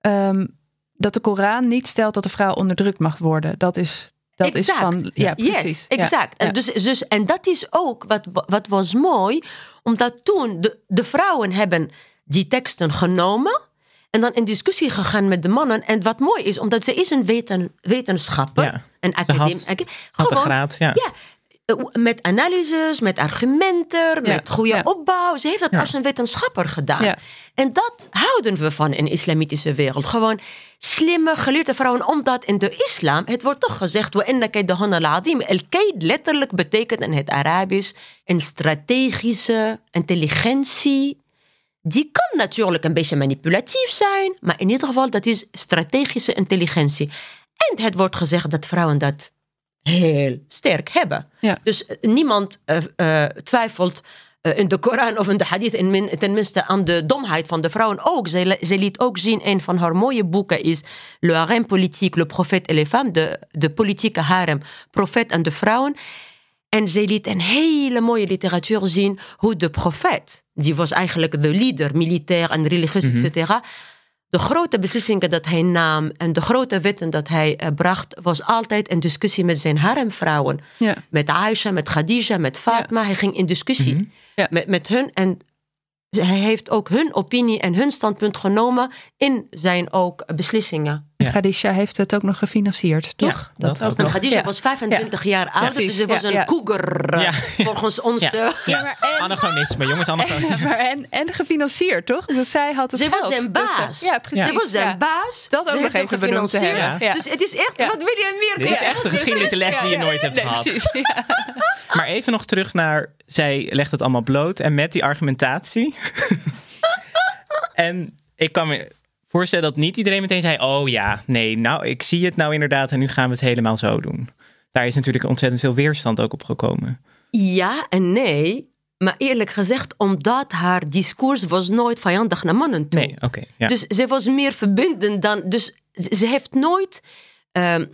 [SPEAKER 1] ehm, dat de Koran niet stelt dat de vrouw onderdrukt mag worden. Dat is, dat is
[SPEAKER 3] Exact.
[SPEAKER 1] van, ja, precies.
[SPEAKER 3] Yes, exact.
[SPEAKER 1] Ja.
[SPEAKER 3] En, dus, dus, en dat is ook wat, wat was mooi, omdat toen de, de vrouwen hebben die teksten genomen en dan in discussie gegaan met de mannen. En wat mooi is, omdat ze is een weten, wetenschapper,
[SPEAKER 2] Ja.
[SPEAKER 3] een
[SPEAKER 2] had-
[SPEAKER 3] academie.
[SPEAKER 2] Had
[SPEAKER 3] gewoon,
[SPEAKER 2] graad, ja.
[SPEAKER 3] ja, eh, met analyses, met argumenten,
[SPEAKER 1] Ja,
[SPEAKER 3] met goede opbouw. Ze heeft dat als een wetenschapper gedaan. En dat houden we van in de islamitische wereld. Gewoon slimme geleerde vrouwen. Omdat in de islam, het wordt toch gezegd, el-kaid letterlijk betekent in het Arabisch een strategische intelligentie. Die kan natuurlijk een beetje manipulatief zijn, maar in ieder geval, dat is strategische intelligentie. En het wordt gezegd dat vrouwen dat heel sterk hebben. Dus eh, niemand eh, eh, twijfelt in de Koran of in de hadith in min, tenminste aan de domheid van de vrouwen ook. Zij, zij liet ook zien, een van haar mooie boeken is Le harem politique, le prophète et les femmes, de, de politieke harem, profeet en de vrouwen. En zij liet een hele mooie literatuur zien hoe de profeet, die was eigenlijk de leader, militair en religieus, et cetera, de grote beslissingen dat hij nam en de grote wetten dat hij eh, bracht, was altijd in discussie met zijn haremvrouwen.
[SPEAKER 1] Ja.
[SPEAKER 3] Met Aisha, met Khadija, met Fatma. Hij ging in discussie
[SPEAKER 1] Ja.
[SPEAKER 3] met, met hun. En hij heeft ook hun opinie en hun standpunt genomen in zijn ook beslissingen.
[SPEAKER 2] Ja.
[SPEAKER 1] Khadija heeft het ook nog gefinancierd, toch?
[SPEAKER 2] Ja, dat ook
[SPEAKER 1] nog.
[SPEAKER 3] En Khadija
[SPEAKER 1] Ja.
[SPEAKER 3] was 25 jaar oud, dus ze was
[SPEAKER 1] Ja,
[SPEAKER 3] een
[SPEAKER 1] ja.
[SPEAKER 3] cougar eh,
[SPEAKER 2] Ja.
[SPEAKER 3] volgens onze...
[SPEAKER 2] Ja.
[SPEAKER 1] Ja, maar en,
[SPEAKER 2] Anachronisme, jongens, anachronisme.
[SPEAKER 1] maar en, en gefinancierd, toch? Dus zij had het
[SPEAKER 3] Ze was zijn
[SPEAKER 1] Dus, eh,
[SPEAKER 3] baas.
[SPEAKER 1] ja, precies.
[SPEAKER 3] Ze was zijn
[SPEAKER 1] ja.
[SPEAKER 3] baas.
[SPEAKER 1] Dat ook nog even benoemd te hebben. Ja.
[SPEAKER 3] Dus het is echt,
[SPEAKER 1] Ja.
[SPEAKER 3] wat wil je meer?
[SPEAKER 2] Dit is echt een
[SPEAKER 3] precies.
[SPEAKER 2] geschiedenische les die je nooit hebt gehad. Maar even nog terug naar, zij legt het allemaal bloot en met die argumentatie. en ik kan me voorstellen dat niet iedereen meteen zei, oh ja, nee, nou, ik zie het nou inderdaad en nu gaan we het helemaal zo doen. Daar is natuurlijk ontzettend veel weerstand ook op gekomen.
[SPEAKER 3] Ja en nee. Maar eerlijk gezegd, omdat haar discours was nooit vijandig naar mannen toe.
[SPEAKER 2] Nee, oké. ja.
[SPEAKER 3] Dus ze was meer verbindend dan. Dus ze heeft nooit. ehm,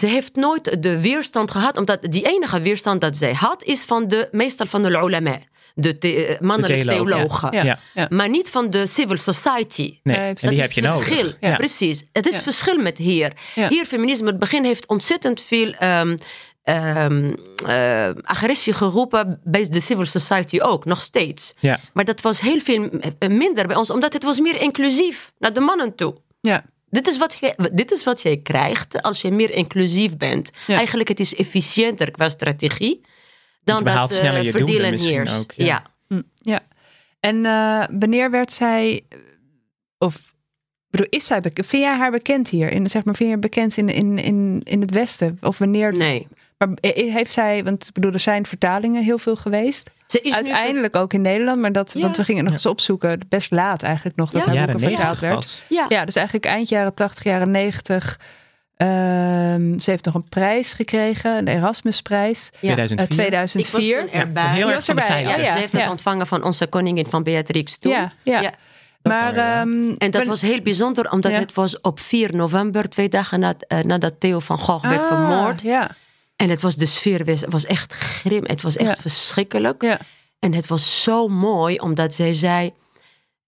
[SPEAKER 3] ze heeft nooit de weerstand gehad, omdat die enige weerstand dat zij had, is van de, meestal van de ulama, de the- eh, mannelijke
[SPEAKER 2] De theologen.
[SPEAKER 1] Ja.
[SPEAKER 2] Ja.
[SPEAKER 1] Ja.
[SPEAKER 3] Maar niet van de civil society.
[SPEAKER 2] nee, en
[SPEAKER 3] Dat
[SPEAKER 2] die
[SPEAKER 3] is
[SPEAKER 2] heb je
[SPEAKER 3] verschil.
[SPEAKER 2] nodig.
[SPEAKER 3] Ja,
[SPEAKER 2] Ja.
[SPEAKER 3] precies. Het is
[SPEAKER 1] Ja.
[SPEAKER 3] verschil met hier.
[SPEAKER 1] Ja.
[SPEAKER 3] Hier, feminisme, het begin heeft ontzettend veel ehm, ehm, eh, agressie geroepen bij de civil society ook, nog steeds.
[SPEAKER 2] Ja.
[SPEAKER 3] Maar dat was heel veel eh, minder bij ons, omdat het was meer inclusief naar de mannen toe.
[SPEAKER 1] Ja.
[SPEAKER 3] Dit is, wat je, dit is wat jij krijgt als je meer inclusief bent.
[SPEAKER 1] Ja.
[SPEAKER 3] Eigenlijk het is efficiënter qua strategie dan
[SPEAKER 2] je
[SPEAKER 3] dat
[SPEAKER 2] sneller
[SPEAKER 3] eh
[SPEAKER 2] je
[SPEAKER 3] heers.
[SPEAKER 2] ook, ja.
[SPEAKER 3] ja.
[SPEAKER 1] Hm, ja. En eh, wanneer werd zij, of bedoel, is zij bekend? Vind jij haar bekend hier? In, zeg maar, vind je haar bekend in, in, in, in het Westen? Of wanneer?
[SPEAKER 3] Nee.
[SPEAKER 1] Maar eh, heeft zij, want ik bedoel, er zijn vertalingen heel veel geweest.
[SPEAKER 3] Ze is nu
[SPEAKER 1] Uiteindelijk ook in Nederland, maar dat,
[SPEAKER 3] Ja.
[SPEAKER 1] want we gingen nog eens opzoeken, best laat eigenlijk nog, dat
[SPEAKER 3] Ja.
[SPEAKER 1] haar boeken vertaald
[SPEAKER 2] 90
[SPEAKER 1] werd.
[SPEAKER 3] Ja,
[SPEAKER 1] dus eigenlijk eind jaren 80, jaren 90. Ehm, ze heeft nog een prijs gekregen, de Erasmusprijs.
[SPEAKER 3] Ja.
[SPEAKER 1] eh,
[SPEAKER 2] 2004.
[SPEAKER 1] 2004.
[SPEAKER 3] Ik was toen erbij.
[SPEAKER 2] heel erg van
[SPEAKER 1] erbij,
[SPEAKER 2] feiten.
[SPEAKER 1] ja, ja.
[SPEAKER 3] Ze heeft het ontvangen van onze koningin van Beatrix toen.
[SPEAKER 1] Ja, ja.
[SPEAKER 3] Ja.
[SPEAKER 2] Dat
[SPEAKER 1] maar, ehm,
[SPEAKER 3] En dat was heel bijzonder, omdat
[SPEAKER 1] Ja.
[SPEAKER 3] het was op 4 november, twee dagen na, eh, nadat Theo van Gogh werd
[SPEAKER 1] Ah,
[SPEAKER 3] vermoord.
[SPEAKER 1] Ja,
[SPEAKER 3] En het was de sfeer was, was echt grim. Het was echt
[SPEAKER 1] Ja.
[SPEAKER 3] verschrikkelijk.
[SPEAKER 1] ja,
[SPEAKER 3] En het was zo mooi, omdat zij zei...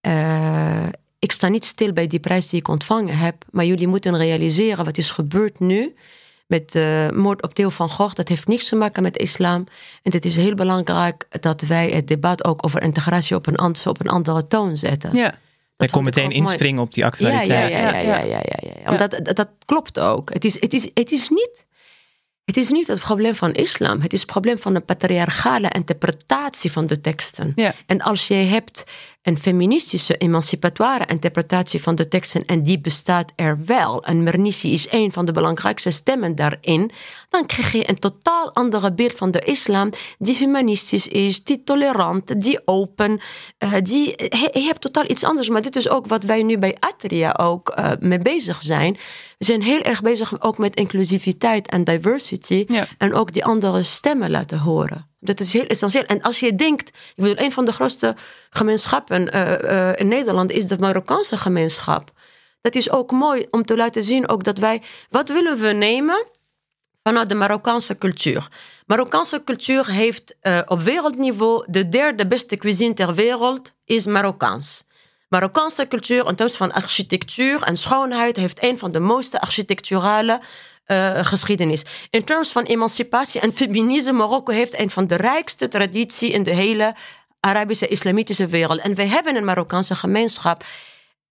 [SPEAKER 3] eh, ik sta niet stil bij die prijs die ik ontvangen heb. Maar jullie moeten realiseren wat is gebeurd nu. Met de moord op Theo van Gogh. Dat heeft niks te maken met islam. En het is heel belangrijk dat wij het debat ook over integratie op een, an- op een andere toon zetten.
[SPEAKER 1] ja.
[SPEAKER 2] Kon
[SPEAKER 3] vond ik
[SPEAKER 2] meteen
[SPEAKER 3] mooi.
[SPEAKER 2] inspringen op die
[SPEAKER 3] Ja,
[SPEAKER 2] actualiteit.
[SPEAKER 3] ja, ja, ja, ja, ja, ja, ja. Omdat dat, dat klopt ook. Het is, het, is, het, is niet, het is niet het probleem van islam. Het is het probleem van een patriarchale interpretatie van de teksten.
[SPEAKER 1] Ja.
[SPEAKER 3] En als je hebt een feministische, emancipatoire interpretatie van de teksten en die bestaat er wel. En Mernissi is een van de belangrijkste stemmen daarin. Dan krijg je een totaal andere beeld van de islam die humanistisch is, die tolerant, die open. Uh, die, je, hebt totaal iets anders. Maar dit is ook wat wij nu bij Atria ook uh, mee bezig zijn. We zijn heel erg bezig ook met inclusiviteit en diversity.
[SPEAKER 1] Ja.
[SPEAKER 3] En ook die andere stemmen laten horen. Dat is heel essentieel. En als je denkt, ik bedoel, een van de grootste gemeenschappen uh, uh, in Nederland is de Marokkaanse gemeenschap. Dat is ook mooi om te laten zien ook dat wij, wat willen we nemen vanuit de Marokkaanse cultuur? Marokkaanse cultuur heeft uh, op wereldniveau de derde beste cuisine ter wereld, is Marokkaans. Marokkaanse cultuur in termen van architectuur en schoonheid heeft een van de mooiste architecturale uh, geschiedenis. In terms van emancipatie en feminisme, Marokko heeft een van de rijkste traditie in de hele Arabische islamitische wereld. En wij hebben een Marokkaanse gemeenschap.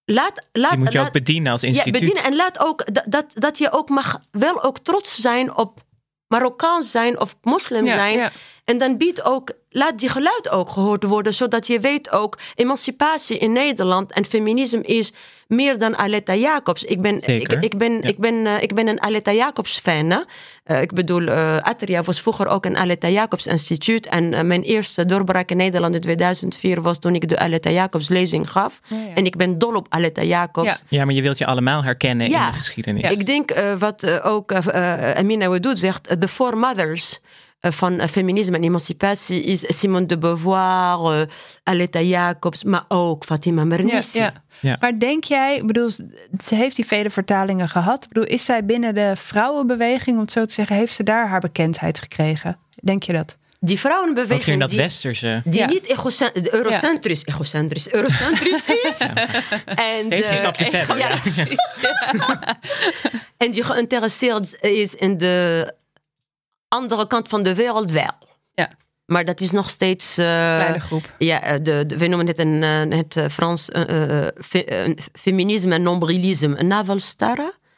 [SPEAKER 3] Laat, laat,
[SPEAKER 2] Die moet je
[SPEAKER 3] laat,
[SPEAKER 2] ook bedienen als instituut.
[SPEAKER 3] Ja, bedienen. En laat ook dat, dat, dat je ook mag wel ook trots zijn op Marokkaans zijn of moslim
[SPEAKER 1] Ja,
[SPEAKER 3] zijn.
[SPEAKER 1] ja.
[SPEAKER 3] En dan biedt ook, laat die geluid ook gehoord worden, zodat je weet ook, emancipatie in Nederland en feminisme is meer dan Aletta Jacobs. Ik ben, ik,
[SPEAKER 2] Zeker,
[SPEAKER 3] ik ben,
[SPEAKER 2] ja.
[SPEAKER 3] ik ben, eh, ik ben een Aletta Jacobs fan. hè. Eh, ik bedoel, eh Atria was vroeger ook een Aletta Jacobs instituut. En mijn eerste doorbraak in Nederland in 2004 was toen ik de Aletta Jacobs lezing gaf.
[SPEAKER 1] Ja, ja.
[SPEAKER 3] En ik ben dol op Aletta Jacobs.
[SPEAKER 1] Ja.
[SPEAKER 2] Ja, maar je wilt je allemaal herkennen
[SPEAKER 3] Ja.
[SPEAKER 2] in de geschiedenis.
[SPEAKER 3] Ik denk wat ook Amina Wadoud zegt, de four mothers van eh, feminisme en emancipatie is Simone de Beauvoir, eh, Aletta Jacobs, maar ook Fatima
[SPEAKER 1] Ja,
[SPEAKER 3] Mernissi.
[SPEAKER 1] ja.
[SPEAKER 2] Ja.
[SPEAKER 1] Maar denk jij, bedoel, ze heeft die vele vertalingen gehad. Ik bedoel, is zij binnen de vrouwenbeweging, om het zo te zeggen, heeft ze daar haar bekendheid gekregen? Denk je dat?
[SPEAKER 3] Die vrouwenbeweging
[SPEAKER 2] in dat
[SPEAKER 3] die,
[SPEAKER 2] westerse.
[SPEAKER 3] die
[SPEAKER 1] Ja.
[SPEAKER 3] niet eurocentrisch, egocentrisch, eurocentrisch is. En,
[SPEAKER 2] een
[SPEAKER 3] eh,
[SPEAKER 2] stapje verder.
[SPEAKER 3] ja. en die geïnteresseerd is in de andere kant van de wereld wel.
[SPEAKER 1] Ja.
[SPEAKER 3] Maar dat is nog steeds. eh,
[SPEAKER 1] Kleine groep.
[SPEAKER 3] Ja, eh, de, de, we noemen het een, eh, het Frans fe- feminisme en nombrilisme, een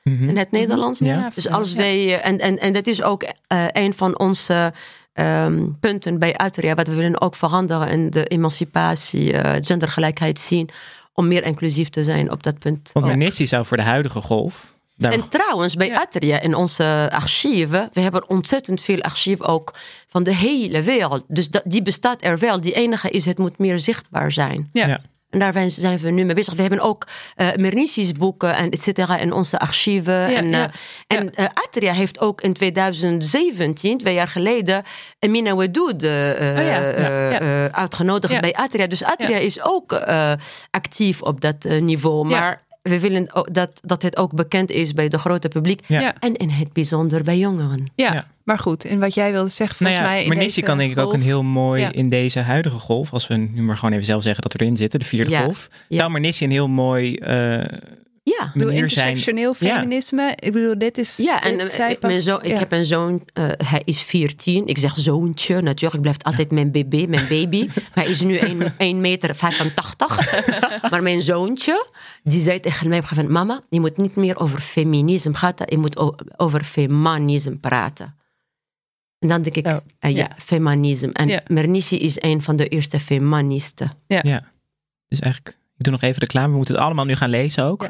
[SPEAKER 2] Mhm.
[SPEAKER 3] in het Nederlands.
[SPEAKER 1] Ja,
[SPEAKER 3] Dus
[SPEAKER 1] ja.
[SPEAKER 3] als wij, en, en, en dat is ook eh, een van onze ehm, punten bij Atria, wat we willen ook veranderen in de emancipatie, gendergelijkheid zien, om meer inclusief te zijn op dat punt.
[SPEAKER 2] Want. Mernissi zou voor de huidige golf. Daar
[SPEAKER 3] En trouwens, bij
[SPEAKER 1] Ja.
[SPEAKER 3] Atria in onze archieven, we hebben ontzettend veel archief ook van de hele wereld. Dus dat, die bestaat er wel. Die enige is, het moet meer zichtbaar zijn.
[SPEAKER 1] Ja.
[SPEAKER 2] Ja.
[SPEAKER 3] En daar zijn we nu mee bezig. We hebben ook uh, Mernissis boeken en et cetera in onze archieven.
[SPEAKER 1] Ja,
[SPEAKER 3] en
[SPEAKER 1] ja,
[SPEAKER 3] uh, en uh, Atria heeft ook in 2017, twee jaar geleden, Amina Wadoud uh,
[SPEAKER 1] Oh ja, ja, ja.
[SPEAKER 3] uitgenodigd
[SPEAKER 1] Ja.
[SPEAKER 3] bij Atria. Dus Atria
[SPEAKER 1] Ja.
[SPEAKER 3] is ook uh, actief op dat uh, niveau.
[SPEAKER 1] Ja.
[SPEAKER 3] Maar we willen ook dat, dat het ook bekend is bij de grote publiek.
[SPEAKER 2] Ja.
[SPEAKER 3] En in het bijzonder bij jongeren.
[SPEAKER 1] Ja,
[SPEAKER 2] Ja.
[SPEAKER 1] maar goed. En wat jij wilde zeggen,
[SPEAKER 2] Nou
[SPEAKER 1] volgens
[SPEAKER 2] ja,
[SPEAKER 1] mij. in deze
[SPEAKER 2] kan denk ik ook een heel mooi
[SPEAKER 1] Ja.
[SPEAKER 2] in deze huidige golf, als we nu maar gewoon even zelf zeggen dat we erin zitten, de vierde
[SPEAKER 3] Ja.
[SPEAKER 2] golf.
[SPEAKER 3] Ja.
[SPEAKER 2] Zou Mernissi een heel mooi eh,
[SPEAKER 3] Ja.
[SPEAKER 1] Ik bedoel,
[SPEAKER 2] zijn.
[SPEAKER 1] intersectioneel
[SPEAKER 2] Ja.
[SPEAKER 1] feminisme. Ik bedoel, dit is.
[SPEAKER 3] Ja, en
[SPEAKER 1] dit,
[SPEAKER 3] eh,
[SPEAKER 1] zij
[SPEAKER 3] ik, mijn
[SPEAKER 1] ja.
[SPEAKER 3] heb een zoon, eh, hij is 14. Ik zeg zoontje, natuurlijk blijft altijd mijn baby, mijn baby. hij is nu 1 meter 85. maar mijn zoontje, die zei tegen mij op een gegeven moment, mama, je moet niet meer over feminisme praten, je moet over feminisme praten. En dan denk ik,
[SPEAKER 1] Oh,
[SPEAKER 3] eh, ja,
[SPEAKER 1] ja.
[SPEAKER 3] feminisme. En
[SPEAKER 1] Ja.
[SPEAKER 3] Mernissi is een van de eerste feministen.
[SPEAKER 2] Ja. Dus eigenlijk, ik doe nog even reclame. We moeten het allemaal nu gaan lezen ook.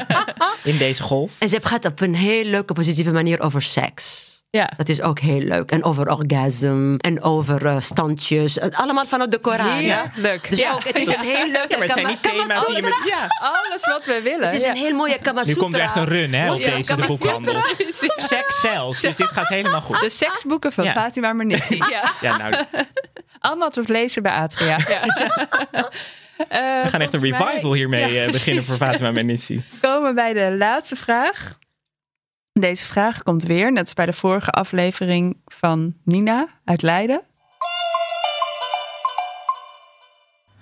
[SPEAKER 2] In deze golf.
[SPEAKER 3] En ze gaat op een heel leuke, positieve manier over seks.
[SPEAKER 1] Ja.
[SPEAKER 3] Dat is ook heel leuk. En over orgasm en over eh, standjes. Het Allemaal vanuit de Koran. ja.
[SPEAKER 1] Heerlijk.
[SPEAKER 3] Dus
[SPEAKER 1] Ja.
[SPEAKER 3] ook, het is een heel leuk.
[SPEAKER 2] Ja, maar het zijn niet thema's die je. Ja.
[SPEAKER 1] Alles wat we willen.
[SPEAKER 3] Het is
[SPEAKER 1] ja.
[SPEAKER 3] een heel mooie Kama
[SPEAKER 2] Nu komt er echt een run hè, op
[SPEAKER 3] Ja,
[SPEAKER 2] deze de boekhandel. Seks zelfs. Dus dit gaat helemaal goed.
[SPEAKER 1] De seksboeken van
[SPEAKER 2] Ja.
[SPEAKER 1] Fatima Mernissi. Ja.
[SPEAKER 2] Ja, nou,
[SPEAKER 1] Allemaal te lezen bij Atria. Ja. Eh,
[SPEAKER 2] we gaan echt een
[SPEAKER 1] mij-
[SPEAKER 2] revival hiermee
[SPEAKER 1] Ja,
[SPEAKER 2] eh, beginnen voor Fatima Mernissi.
[SPEAKER 1] We komen bij de laatste vraag. Deze vraag komt weer, net als bij de vorige aflevering van Nina uit Leiden.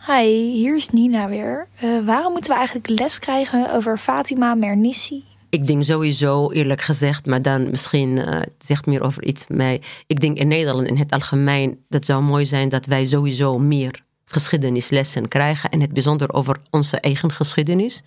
[SPEAKER 5] Hi, hier is Nina weer. Eh, waarom moeten we eigenlijk les krijgen over Fatima Mernissi?
[SPEAKER 3] Ik denk sowieso, eerlijk gezegd, maar dan misschien eh, het zegt meer over iets mij. Ik denk in Nederland in het algemeen, dat zou mooi zijn dat wij sowieso meer geschiedenislessen krijgen. En het bijzonder over onze eigen geschiedenis.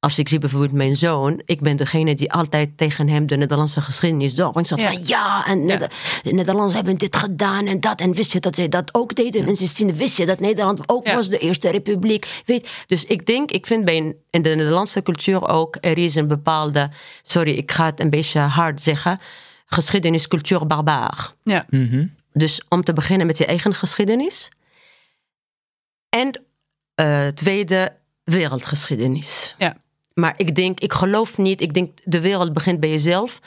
[SPEAKER 3] Als ik zie bijvoorbeeld mijn zoon, ik ben degene die altijd tegen hem de Nederlandse geschiedenis door. Want zat
[SPEAKER 1] Ja.
[SPEAKER 3] van ja, en Neder- de Nederlanders hebben dit gedaan en dat. En wist je dat zij dat ook deden? En sindsdien wist je dat Nederland ook
[SPEAKER 1] Ja.
[SPEAKER 3] was de Eerste Republiek. Weet, dus ik denk, ik vind bij een- in de Nederlandse cultuur ook, er is een bepaalde, sorry, ik ga het een beetje hard zeggen, geschiedeniscultuur barbaar.
[SPEAKER 1] Ja.
[SPEAKER 2] Mhm.
[SPEAKER 3] Dus om te beginnen met je eigen geschiedenis. En eh, tweede, wereldgeschiedenis.
[SPEAKER 1] Ja.
[SPEAKER 3] Maar ik denk, ik geloof niet, ik denk de wereld begint bij jezelf.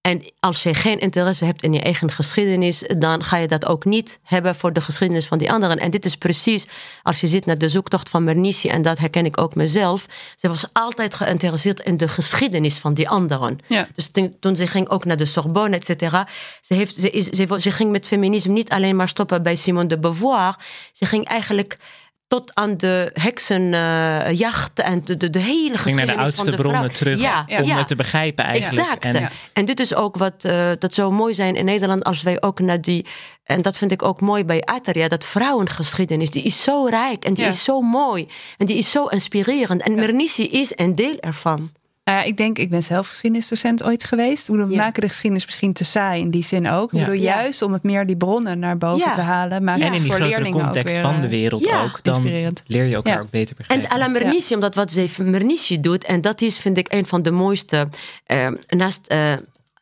[SPEAKER 3] En als je geen interesse hebt in je eigen geschiedenis, dan ga je dat ook niet hebben voor de geschiedenis van die anderen. En dit is precies, als je ziet naar de zoektocht van Mernissi, en dat herken ik ook mezelf. Ze was altijd geïnteresseerd in de geschiedenis van die anderen.
[SPEAKER 1] Ja.
[SPEAKER 3] Dus toen, toen ze ging ook naar de Sorbonne, et cetera. Ze, heeft, ze, is, ze, ze ging met feminisme niet alleen maar stoppen bij Simone de Beauvoir. Ze ging eigenlijk tot aan de heksenjacht en de, de, de hele
[SPEAKER 2] Ging naar
[SPEAKER 3] geschiedenis
[SPEAKER 2] de oudste
[SPEAKER 3] de
[SPEAKER 2] bronnen
[SPEAKER 3] vrouw.
[SPEAKER 2] terug
[SPEAKER 3] Ja,
[SPEAKER 2] om
[SPEAKER 3] ja.
[SPEAKER 2] het te begrijpen eigenlijk.
[SPEAKER 3] Exact.
[SPEAKER 2] En,
[SPEAKER 3] dit is ook wat eh, dat zou mooi zijn in Nederland als wij ook naar die. En dat vind ik ook mooi bij Atria, dat vrouwengeschiedenis, die is zo rijk en die
[SPEAKER 1] Ja.
[SPEAKER 3] is zo mooi en die is zo inspirerend. En Mernissi is een deel ervan.
[SPEAKER 1] Nou ja, ik denk, ik ben zelf geschiedenisdocent ooit geweest. We
[SPEAKER 3] Ja.
[SPEAKER 1] maken de geschiedenis misschien te saai in die zin ook. Ik
[SPEAKER 2] Ja.
[SPEAKER 1] bedoel,
[SPEAKER 3] Ja.
[SPEAKER 1] juist om het meer die bronnen naar boven
[SPEAKER 3] Ja.
[SPEAKER 1] te halen. Maken
[SPEAKER 2] en in die
[SPEAKER 1] voor
[SPEAKER 2] grotere
[SPEAKER 1] leerlingen
[SPEAKER 2] context
[SPEAKER 1] ook weer,
[SPEAKER 2] van de
[SPEAKER 1] eh,
[SPEAKER 2] wereld
[SPEAKER 3] ja,
[SPEAKER 2] ook, dan
[SPEAKER 1] inspirerend.
[SPEAKER 2] leer je elkaar
[SPEAKER 1] Ja.
[SPEAKER 2] ook beter
[SPEAKER 3] En
[SPEAKER 2] begrijpen.
[SPEAKER 3] à la Mernissi, omdat wat ze Mernissi doet, en dat is vind ik een van de mooiste. eh, naast eh,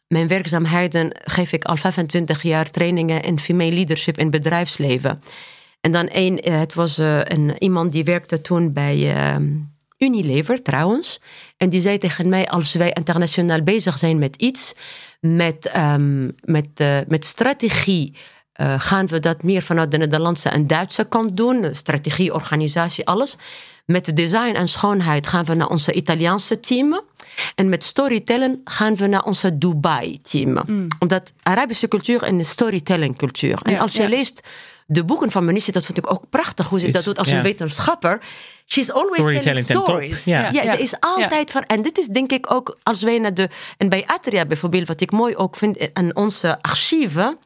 [SPEAKER 3] mijn werkzaamheden geef ik al 25 jaar trainingen in female leadership in bedrijfsleven. En dan een, het was een, iemand die werkte toen bij Unilever trouwens. En die zei tegen mij, als wij internationaal bezig zijn met iets, met, ehm, met, eh, met strategie, eh, gaan we dat meer vanuit de Nederlandse en Duitse kant doen. Strategie, organisatie, alles. Met design en schoonheid gaan we naar onze Italiaanse team. En met storytelling gaan we naar onze Dubai-team. Omdat Arabische cultuur een storytelling cultuur. En
[SPEAKER 1] Ja,
[SPEAKER 3] als je
[SPEAKER 1] ja.
[SPEAKER 3] leest de boeken van Mernissi, dat vind ik ook prachtig hoe ze
[SPEAKER 2] Is-
[SPEAKER 3] dat doet als een wetenschapper. She's always telling stories.
[SPEAKER 2] ja.
[SPEAKER 3] Ze is altijd van. En dit is denk ik ook als wij naar de. En bij Atria bijvoorbeeld, wat ik mooi ook vind aan onze archieven.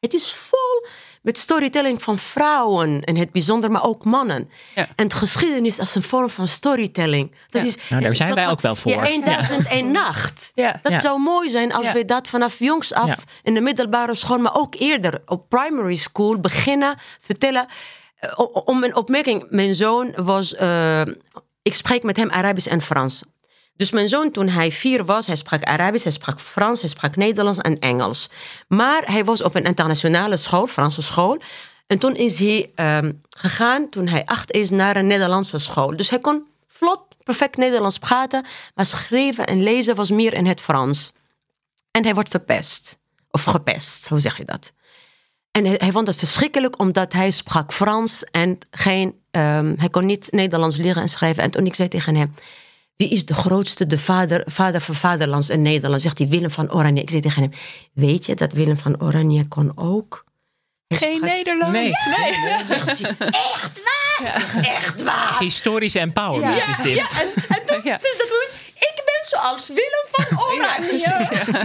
[SPEAKER 3] Het is vol met storytelling van vrouwen in het bijzonder, maar ook mannen.
[SPEAKER 1] Ja.
[SPEAKER 3] En de geschiedenis als een vorm van storytelling. Dat
[SPEAKER 1] Ja.
[SPEAKER 3] is
[SPEAKER 2] Nou, daar zijn wij ook wel voor.
[SPEAKER 3] Ja, 1001 nacht.
[SPEAKER 1] Ja.
[SPEAKER 3] Dat
[SPEAKER 2] Ja.
[SPEAKER 3] zou mooi zijn als
[SPEAKER 1] Ja.
[SPEAKER 3] we dat vanaf jongs af
[SPEAKER 2] Ja.
[SPEAKER 3] in de middelbare school, maar ook eerder op primary school beginnen vertellen. Eh, Om een opmerking, mijn zoon was, eh, ik spreek met hem Arabisch en Frans. Dus mijn zoon, toen hij vier was, hij sprak Arabisch, hij sprak Frans, hij sprak Nederlands en Engels. Maar hij was op een internationale school, Franse school. En toen is hij ehm, gegaan, toen hij acht is, naar een Nederlandse school. Dus hij kon vlot, perfect Nederlands praten, maar schrijven en lezen was meer in het Frans. En hij wordt verpest. Of gepest, hoe zeg je dat? En hij, vond het verschrikkelijk omdat hij sprak Frans en geen, ehm, hij kon niet Nederlands leren en schrijven. En toen ik zei tegen hem, wie is de grootste, de vader, vader van vaderlands in Nederland? Zegt hij Willem van Oranje. Ik zei tegen hem, weet je dat Willem van Oranje kon ook? Hij
[SPEAKER 1] Geen
[SPEAKER 3] sprak-
[SPEAKER 1] Nederlands.
[SPEAKER 2] Nee.
[SPEAKER 3] Zegt hij, echt waar? Zeg, Echt waar?
[SPEAKER 2] Historische empowerment
[SPEAKER 1] Ja.
[SPEAKER 2] is dit.
[SPEAKER 3] Ja, en, en toen, dat zoals Willem van Oranje.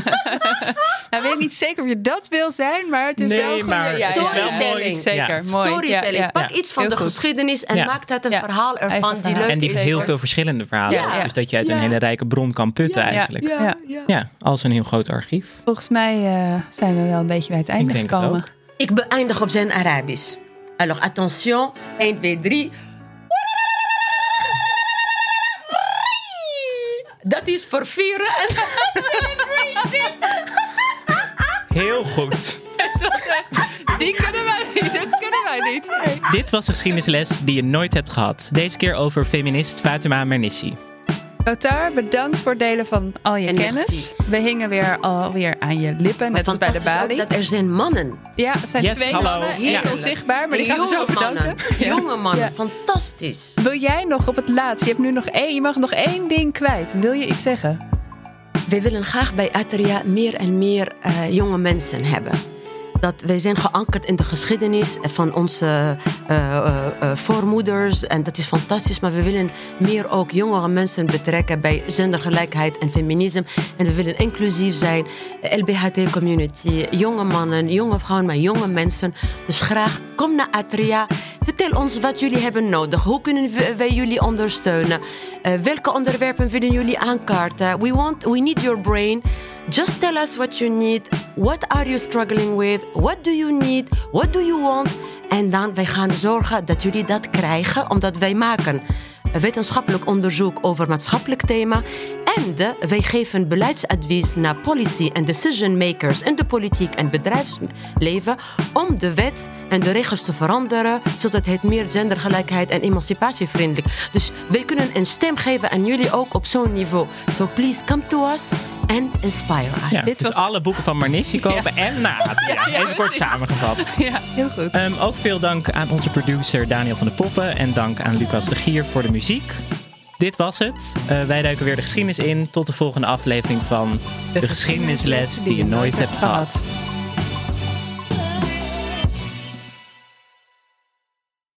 [SPEAKER 1] Nou, weet ik niet zeker of je dat wil zijn, maar het is
[SPEAKER 2] Nee,
[SPEAKER 1] wel goed.
[SPEAKER 2] maar
[SPEAKER 1] ja,
[SPEAKER 2] het
[SPEAKER 3] is wel mooi.
[SPEAKER 1] Zeker,
[SPEAKER 2] Ja.
[SPEAKER 1] mooi.
[SPEAKER 3] Storytelling.
[SPEAKER 1] Ja, ja.
[SPEAKER 3] Pak iets van
[SPEAKER 1] Heel
[SPEAKER 3] de
[SPEAKER 1] goed.
[SPEAKER 3] geschiedenis en
[SPEAKER 2] Ja.
[SPEAKER 3] maak dat een
[SPEAKER 1] Ja.
[SPEAKER 3] verhaal ervan die leuk
[SPEAKER 2] En die
[SPEAKER 3] is.
[SPEAKER 2] heel veel verschillende verhalen.
[SPEAKER 1] Ja.
[SPEAKER 2] Dus dat je uit een
[SPEAKER 3] Ja.
[SPEAKER 2] hele rijke bron kan putten
[SPEAKER 3] Ja.
[SPEAKER 2] eigenlijk. Ja.
[SPEAKER 3] Ja.
[SPEAKER 2] als een heel groot archief.
[SPEAKER 1] Volgens mij eh, zijn we wel een beetje bij het einde
[SPEAKER 2] Ik denk het
[SPEAKER 1] gekomen.
[SPEAKER 2] ook.
[SPEAKER 3] Ik beëindig op zijn Arabisch. Alors attention, 1, 2, 3. Dat is voor vieren en celebration.
[SPEAKER 2] Heel goed.
[SPEAKER 1] Die kunnen wij niet, dat kunnen wij niet. Nee.
[SPEAKER 2] Dit was de geschiedenisles die je nooit hebt gehad. Deze keer over feminist Fatima Mernissi.
[SPEAKER 1] Kotar, bedankt voor het delen van al je
[SPEAKER 3] En
[SPEAKER 1] kennis.
[SPEAKER 3] merci.
[SPEAKER 1] We hingen weer alweer aan je lippen, net als bij de balie.
[SPEAKER 3] dat er zijn mannen.
[SPEAKER 1] Ja, het zijn
[SPEAKER 2] Yes,
[SPEAKER 1] twee
[SPEAKER 2] hallo.
[SPEAKER 1] mannen,
[SPEAKER 3] Heerlijk.
[SPEAKER 1] onzichtbaar, maar die gaan we zo
[SPEAKER 3] Jonge
[SPEAKER 1] bedanken.
[SPEAKER 3] mannen. Jonge mannen,
[SPEAKER 1] Ja.
[SPEAKER 3] fantastisch.
[SPEAKER 1] Wil jij nog op het laatst, je hebt nu nog één, je mag nog één ding kwijt. Wil je iets zeggen?
[SPEAKER 3] Wij willen graag bij Atria meer en meer eh, jonge mensen hebben. Dat wij zijn geankerd in de geschiedenis van onze eh, eh, eh, voormoeders. En dat is fantastisch. Maar we willen meer ook jongere mensen betrekken bij gendergelijkheid en feminisme. En we willen inclusief zijn. LBHT-community, jonge mannen, jonge vrouwen, maar jonge mensen. Dus graag kom naar Atria. Vertel ons wat jullie hebben nodig. Hoe kunnen wij jullie ondersteunen? Welke onderwerpen willen jullie aankaarten? We, want, we need your brain. Just tell us what you need. What are you struggling with? What do you need? What do you want? En dan wij gaan zorgen dat jullie dat krijgen, omdat wij maken wetenschappelijk onderzoek over maatschappelijk thema. En de, wij geven beleidsadvies naar policy en decision makers in de politiek en bedrijfsleven om de wet en de regels te veranderen, zodat het meer gendergelijkheid en emancipatievriendelijk. Dus wij kunnen een stem geven aan jullie ook op zo'n niveau. So please come to us and inspire us.
[SPEAKER 2] Ja,
[SPEAKER 1] Dit
[SPEAKER 2] dus
[SPEAKER 1] was-
[SPEAKER 2] alle boeken van Marnissi kopen en na.
[SPEAKER 1] Ja, ja,
[SPEAKER 2] Even kort samengevat.
[SPEAKER 1] Ja, heel goed.
[SPEAKER 2] Ehm, ook veel dank aan onze producer Daniel van de Poppen en dank aan Lucas de Gier voor de muziek. Dit was het. Eh, wij duiken weer de geschiedenis in. Tot de volgende aflevering van De, geschiedenisles die je nooit hebt gehad.